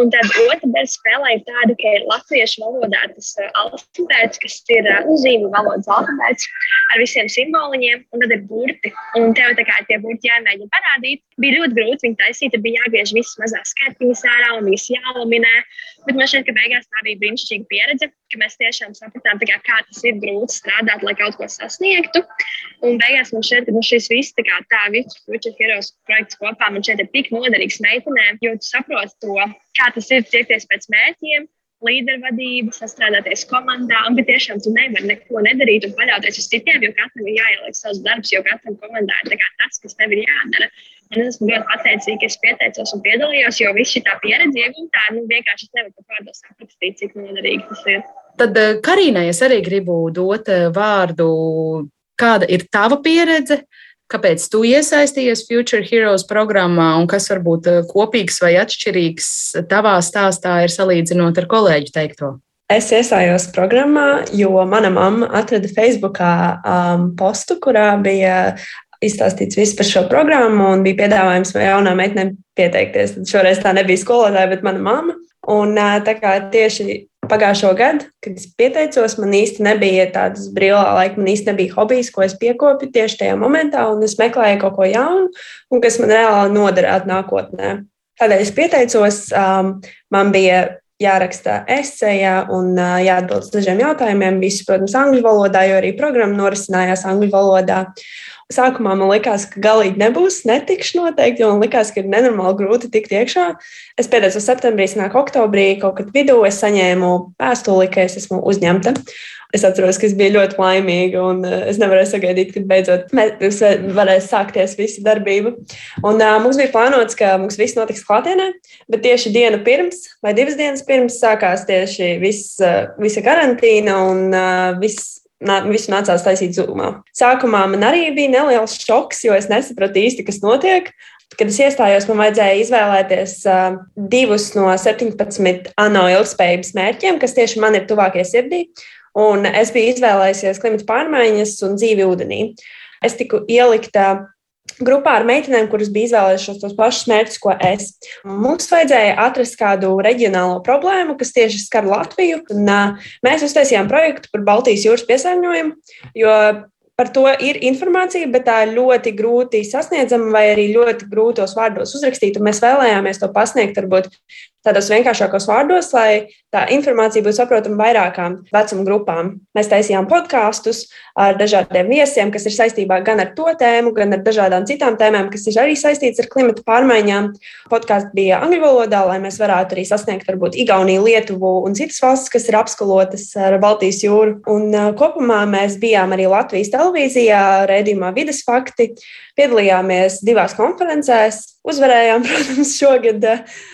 Un tad otra daļa spēlē ir tāda, ka ir latviešu valodā tas uh, alfabēts, kas ir uh, zīmju valodas alfabēts ar visiem simboliņiem, un tad ir burti. Un tev tā kā tie burti jāmēģina parādīt. Bija ļoti grūti viņu taisīt, bija jāgriež visas mazās skatiņas ārā un viņas jālaminē. Bet man šķiet, ka beigās tā bija brīnišķīga pieredze, ka mēs tiešām sapratām, kā, kā tas ir grūti strādāt, lai kaut ko sasniegtu. Un beigās man šķiet, ka nu, šis viss tā kā tā Future Heroes projekts kopā man šķiet ir tik noderīgs meitenēm, jo tu saproti to kā tas ir tiekties pēc mērķiem, līdervadība, sastrādāties komandā, un tiešām tu nevari neko nedarīt un paļauties uz citiem, jo katram ir jāieliek savs darbs, jo katram komandā ir tas, kas tev ir jādara. Un es esmu ļoti pateicīga, ka es pieteicos un piedalījos, jo viss šī pieredze iegūtā, nu vienkārši es nevaru pat vārdos aprakstīt, cik noderīgi tas ir. Tad eh, Karīnai es arī gribu dot eh, vārdu, kāda ir tava pieredze Kāpēc tu iesaistījies Future Heroes programmā un kas varbūt eh, kopīgs vai atšķirīgs tavā stāstā ir salīdzinot ar kolēģu teikto? Es iestājos programmā, jo mana mamma atrada Facebookā um, postu, kurā bija izstāstīts viss par šo programmu un bija piedāvājums jaunām meitenēm pieteikties. Tad šoreiz tā nebija skolotāja, bet mana mamma. Un tā kā tieši pagājušo gadu, kad es pieteicos, man īsti nebija tādas brīvā laika, man īsti nebija hobijs, ko es piekopju tieši tajā momentā, un es meklēju kaut ko jaunu, un kas man reāli noderētu nākotnē. Tādēļ es pieteicos, um, man bija jāraksta esejā un uh, jāatbild uz dažiem jautājumiem. Visu, protams, angļu valodā, jo arī programma norisinājās angļu valodā. Sākumā man likās, ka galīgi nebūs, netikšu noteikti, jo man likās, ka ir nenormāli grūti tikt iekšā. Es pieteicos septembrī, nāk oktobrī, kaut kad vidū es saņēmu vēstuli, ka es esmu uzņemta. Es atceros, ka es biju ļoti laimīga, un uh, es nevarēju sagaidīt, kad beidzot varēs sākties visa darbība. Un, uh, mums bija plānots, ka mums viss notiks klātienē, bet tieši dienu pirms vai divas dienas pirms sākās tieši viss, uh, visa karantīna un uh, viss visu nācās taisīt zūmā. Sākumā man arī bija neliels šoks, jo es nesapratu īsti, kas notiek. Kad es iestājos, man vajadzēja izvēlēties uh, divus no 17 ANO ilgspējības mērķiem, kas tieši man ir tuvākie sirdī. Un es biju izvēlējusies klimata pārmaiņas un dzīvi ūdenī. Es tiku ielikta grupā ar meitenēm, kuras bija izvēlējušās tos pašus mērķus, ko es. Mums vajadzēja atrast kādu reģionālo problēmu, kas tieši skar Latviju. Un, uh, mēs uztaisījām projektu par Baltijas jūras piesārņojumu, jo par to ir informācija, bet tā ļoti grūti sasniedzama vai arī ļoti grūtos vārdos uzrakstīt. Mēs vēlējāmies to pasniegt varbūt tādos vienkāršākos vārdos, lai tā informācija būtu saprotama vairākām vecuma grupām. Mēs taisījām podkāstus ar dažādiem viesiem, kas ir saistībā gan ar to tēmu, gan ar dažādām citām tēmām, kas ir arī saistītas ar klimata pārmaiņām. Podkāsts bija angļu valodā, lai mēs varētu arī sasniegt varbūt Igauniju, Lietuvu un citas valstis, kas ir apskalotas ar Baltijas jūru. Un kopumā mēs bijām arī Latvijas televīzijā, rēdījumā Vides fakti, piedalījāmies divās konferencēs, uzvarējām, protams, šogad.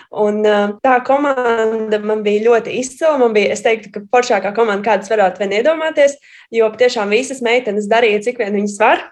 Un tā komanda man bija ļoti izcila. Man bija, es teiktu, ka foršākā komanda, kādas varētu vien iedomāties, jo tiešām visas meitenes darīja, cik vien viņas var.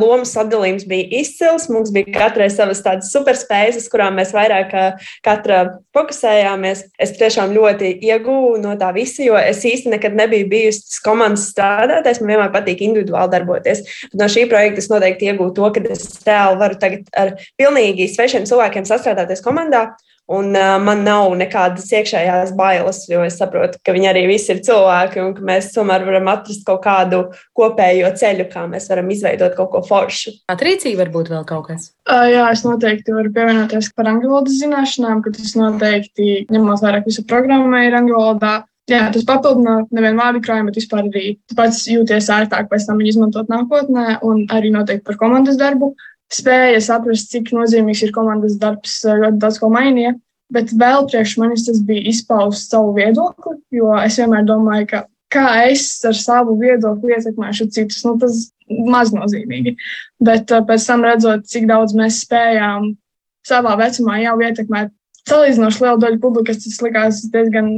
Lomu sadalījums bija izcils. Mums bija katrai savas tādas superspējas, uz kurām mēs vairāk katra fokusējāmies. Es tiešām ļoti iegūstu no tā visa, jo es īsti nekad nebiju bijusi komandas strādātājs. Man vienmēr patīk individuāli darboties. Bet no šī projekta es noteikti iegūstu to, ka es reāli varu tagad ar pilnīgi svešiem cilvēkiem sastrādāties komandā. Un uh, man nav nekādas iekšējās bailes, jo es saprotu, ka viņi arī visi ir cilvēki un ka mēs tomēr varam atrast kaut kādu kopējo ceļu, kā mēs varam izveidot kaut ko foršu. Atrīcīgi varbūt vēl kaut kas. Uh, jā, es noteikti varu pievienoties par angļu valodas zināšanām, ka tas noteikti ņemot vairāk visu programmu ir angļu valodā. Jā, tas papildina nevienu vārdu krājumu, bet vispār arī pats jūties ērtāk pēc tam izmantot nākotnē un arī noteikti par komandas darbu. Uh, spēja saprast, cik nozīmīgs ir komandas darbs, eh, ļoti daudz ko mainīja. Bet vēl priekš manis tas bija izpaust savu viedokli, jo es vienmēr domāju, ka kā es ar savu viedokli ietekmēšu citus, nu, tas maznozīmīgi. Bet uh, pēc tam redzot, cik daudz mēs spējām savā vecumā jau ietekmēt salīdzinoši lielu daļu publikas, tas likās diezgan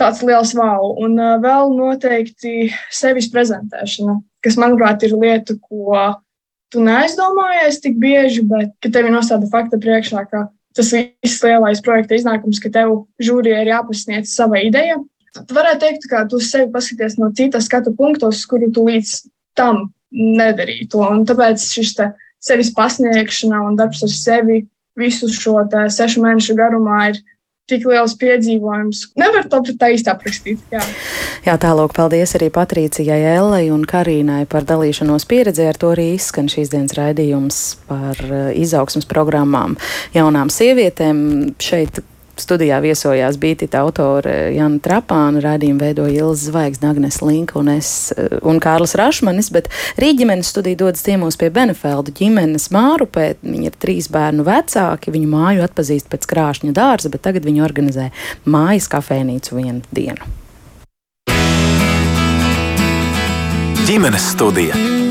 tāds liels wow. Un uh, vēl noteikti sevis prezentēšana, kas, manuprāt, ir lieta, ko tu neaizdomājies tik bieži, bet ka tevi nostāda fakta priekšā, ka tas viss lielais projekta iznākums, ka tev žūrijai ir jāpasniedz sava ideja. Tu varētu teikt, ka tu sevi paskaties no citas skatu punktos, kuru tu līdz tam nedarīji to. Un tāpēc šis sevis pasniegšana un darbs ar sevi visu šo sešu mēnešu garumā ir tik liels piedzīvojums. Nevar to tā īsti aprakstīt. Jā, jā tālāk paldies arī Patricijai, Ellai un Karīnai par dalīšanos pieredzē. Ar to arī izskan šīs dienas raidījums par eh, izaugsmas programmām jaunām sievietēm. Šeit Studijā viesojās Bītita autore Jana Trapāna, rādījumu veidoja Ilza Zvaigznes, Agnes Linka un es eh, un Kārlis Rašmanis, bet rīģimenes studija dodas ciemos pie Benefeldu ģimenes Mārupē. Viņi ir trīs bērnu vecāki, viņu māju atpazīst pēc krāšņa dārza, bet tagad viņi organizē mājas kafēnīcu vienu dienu. Ģimenes studija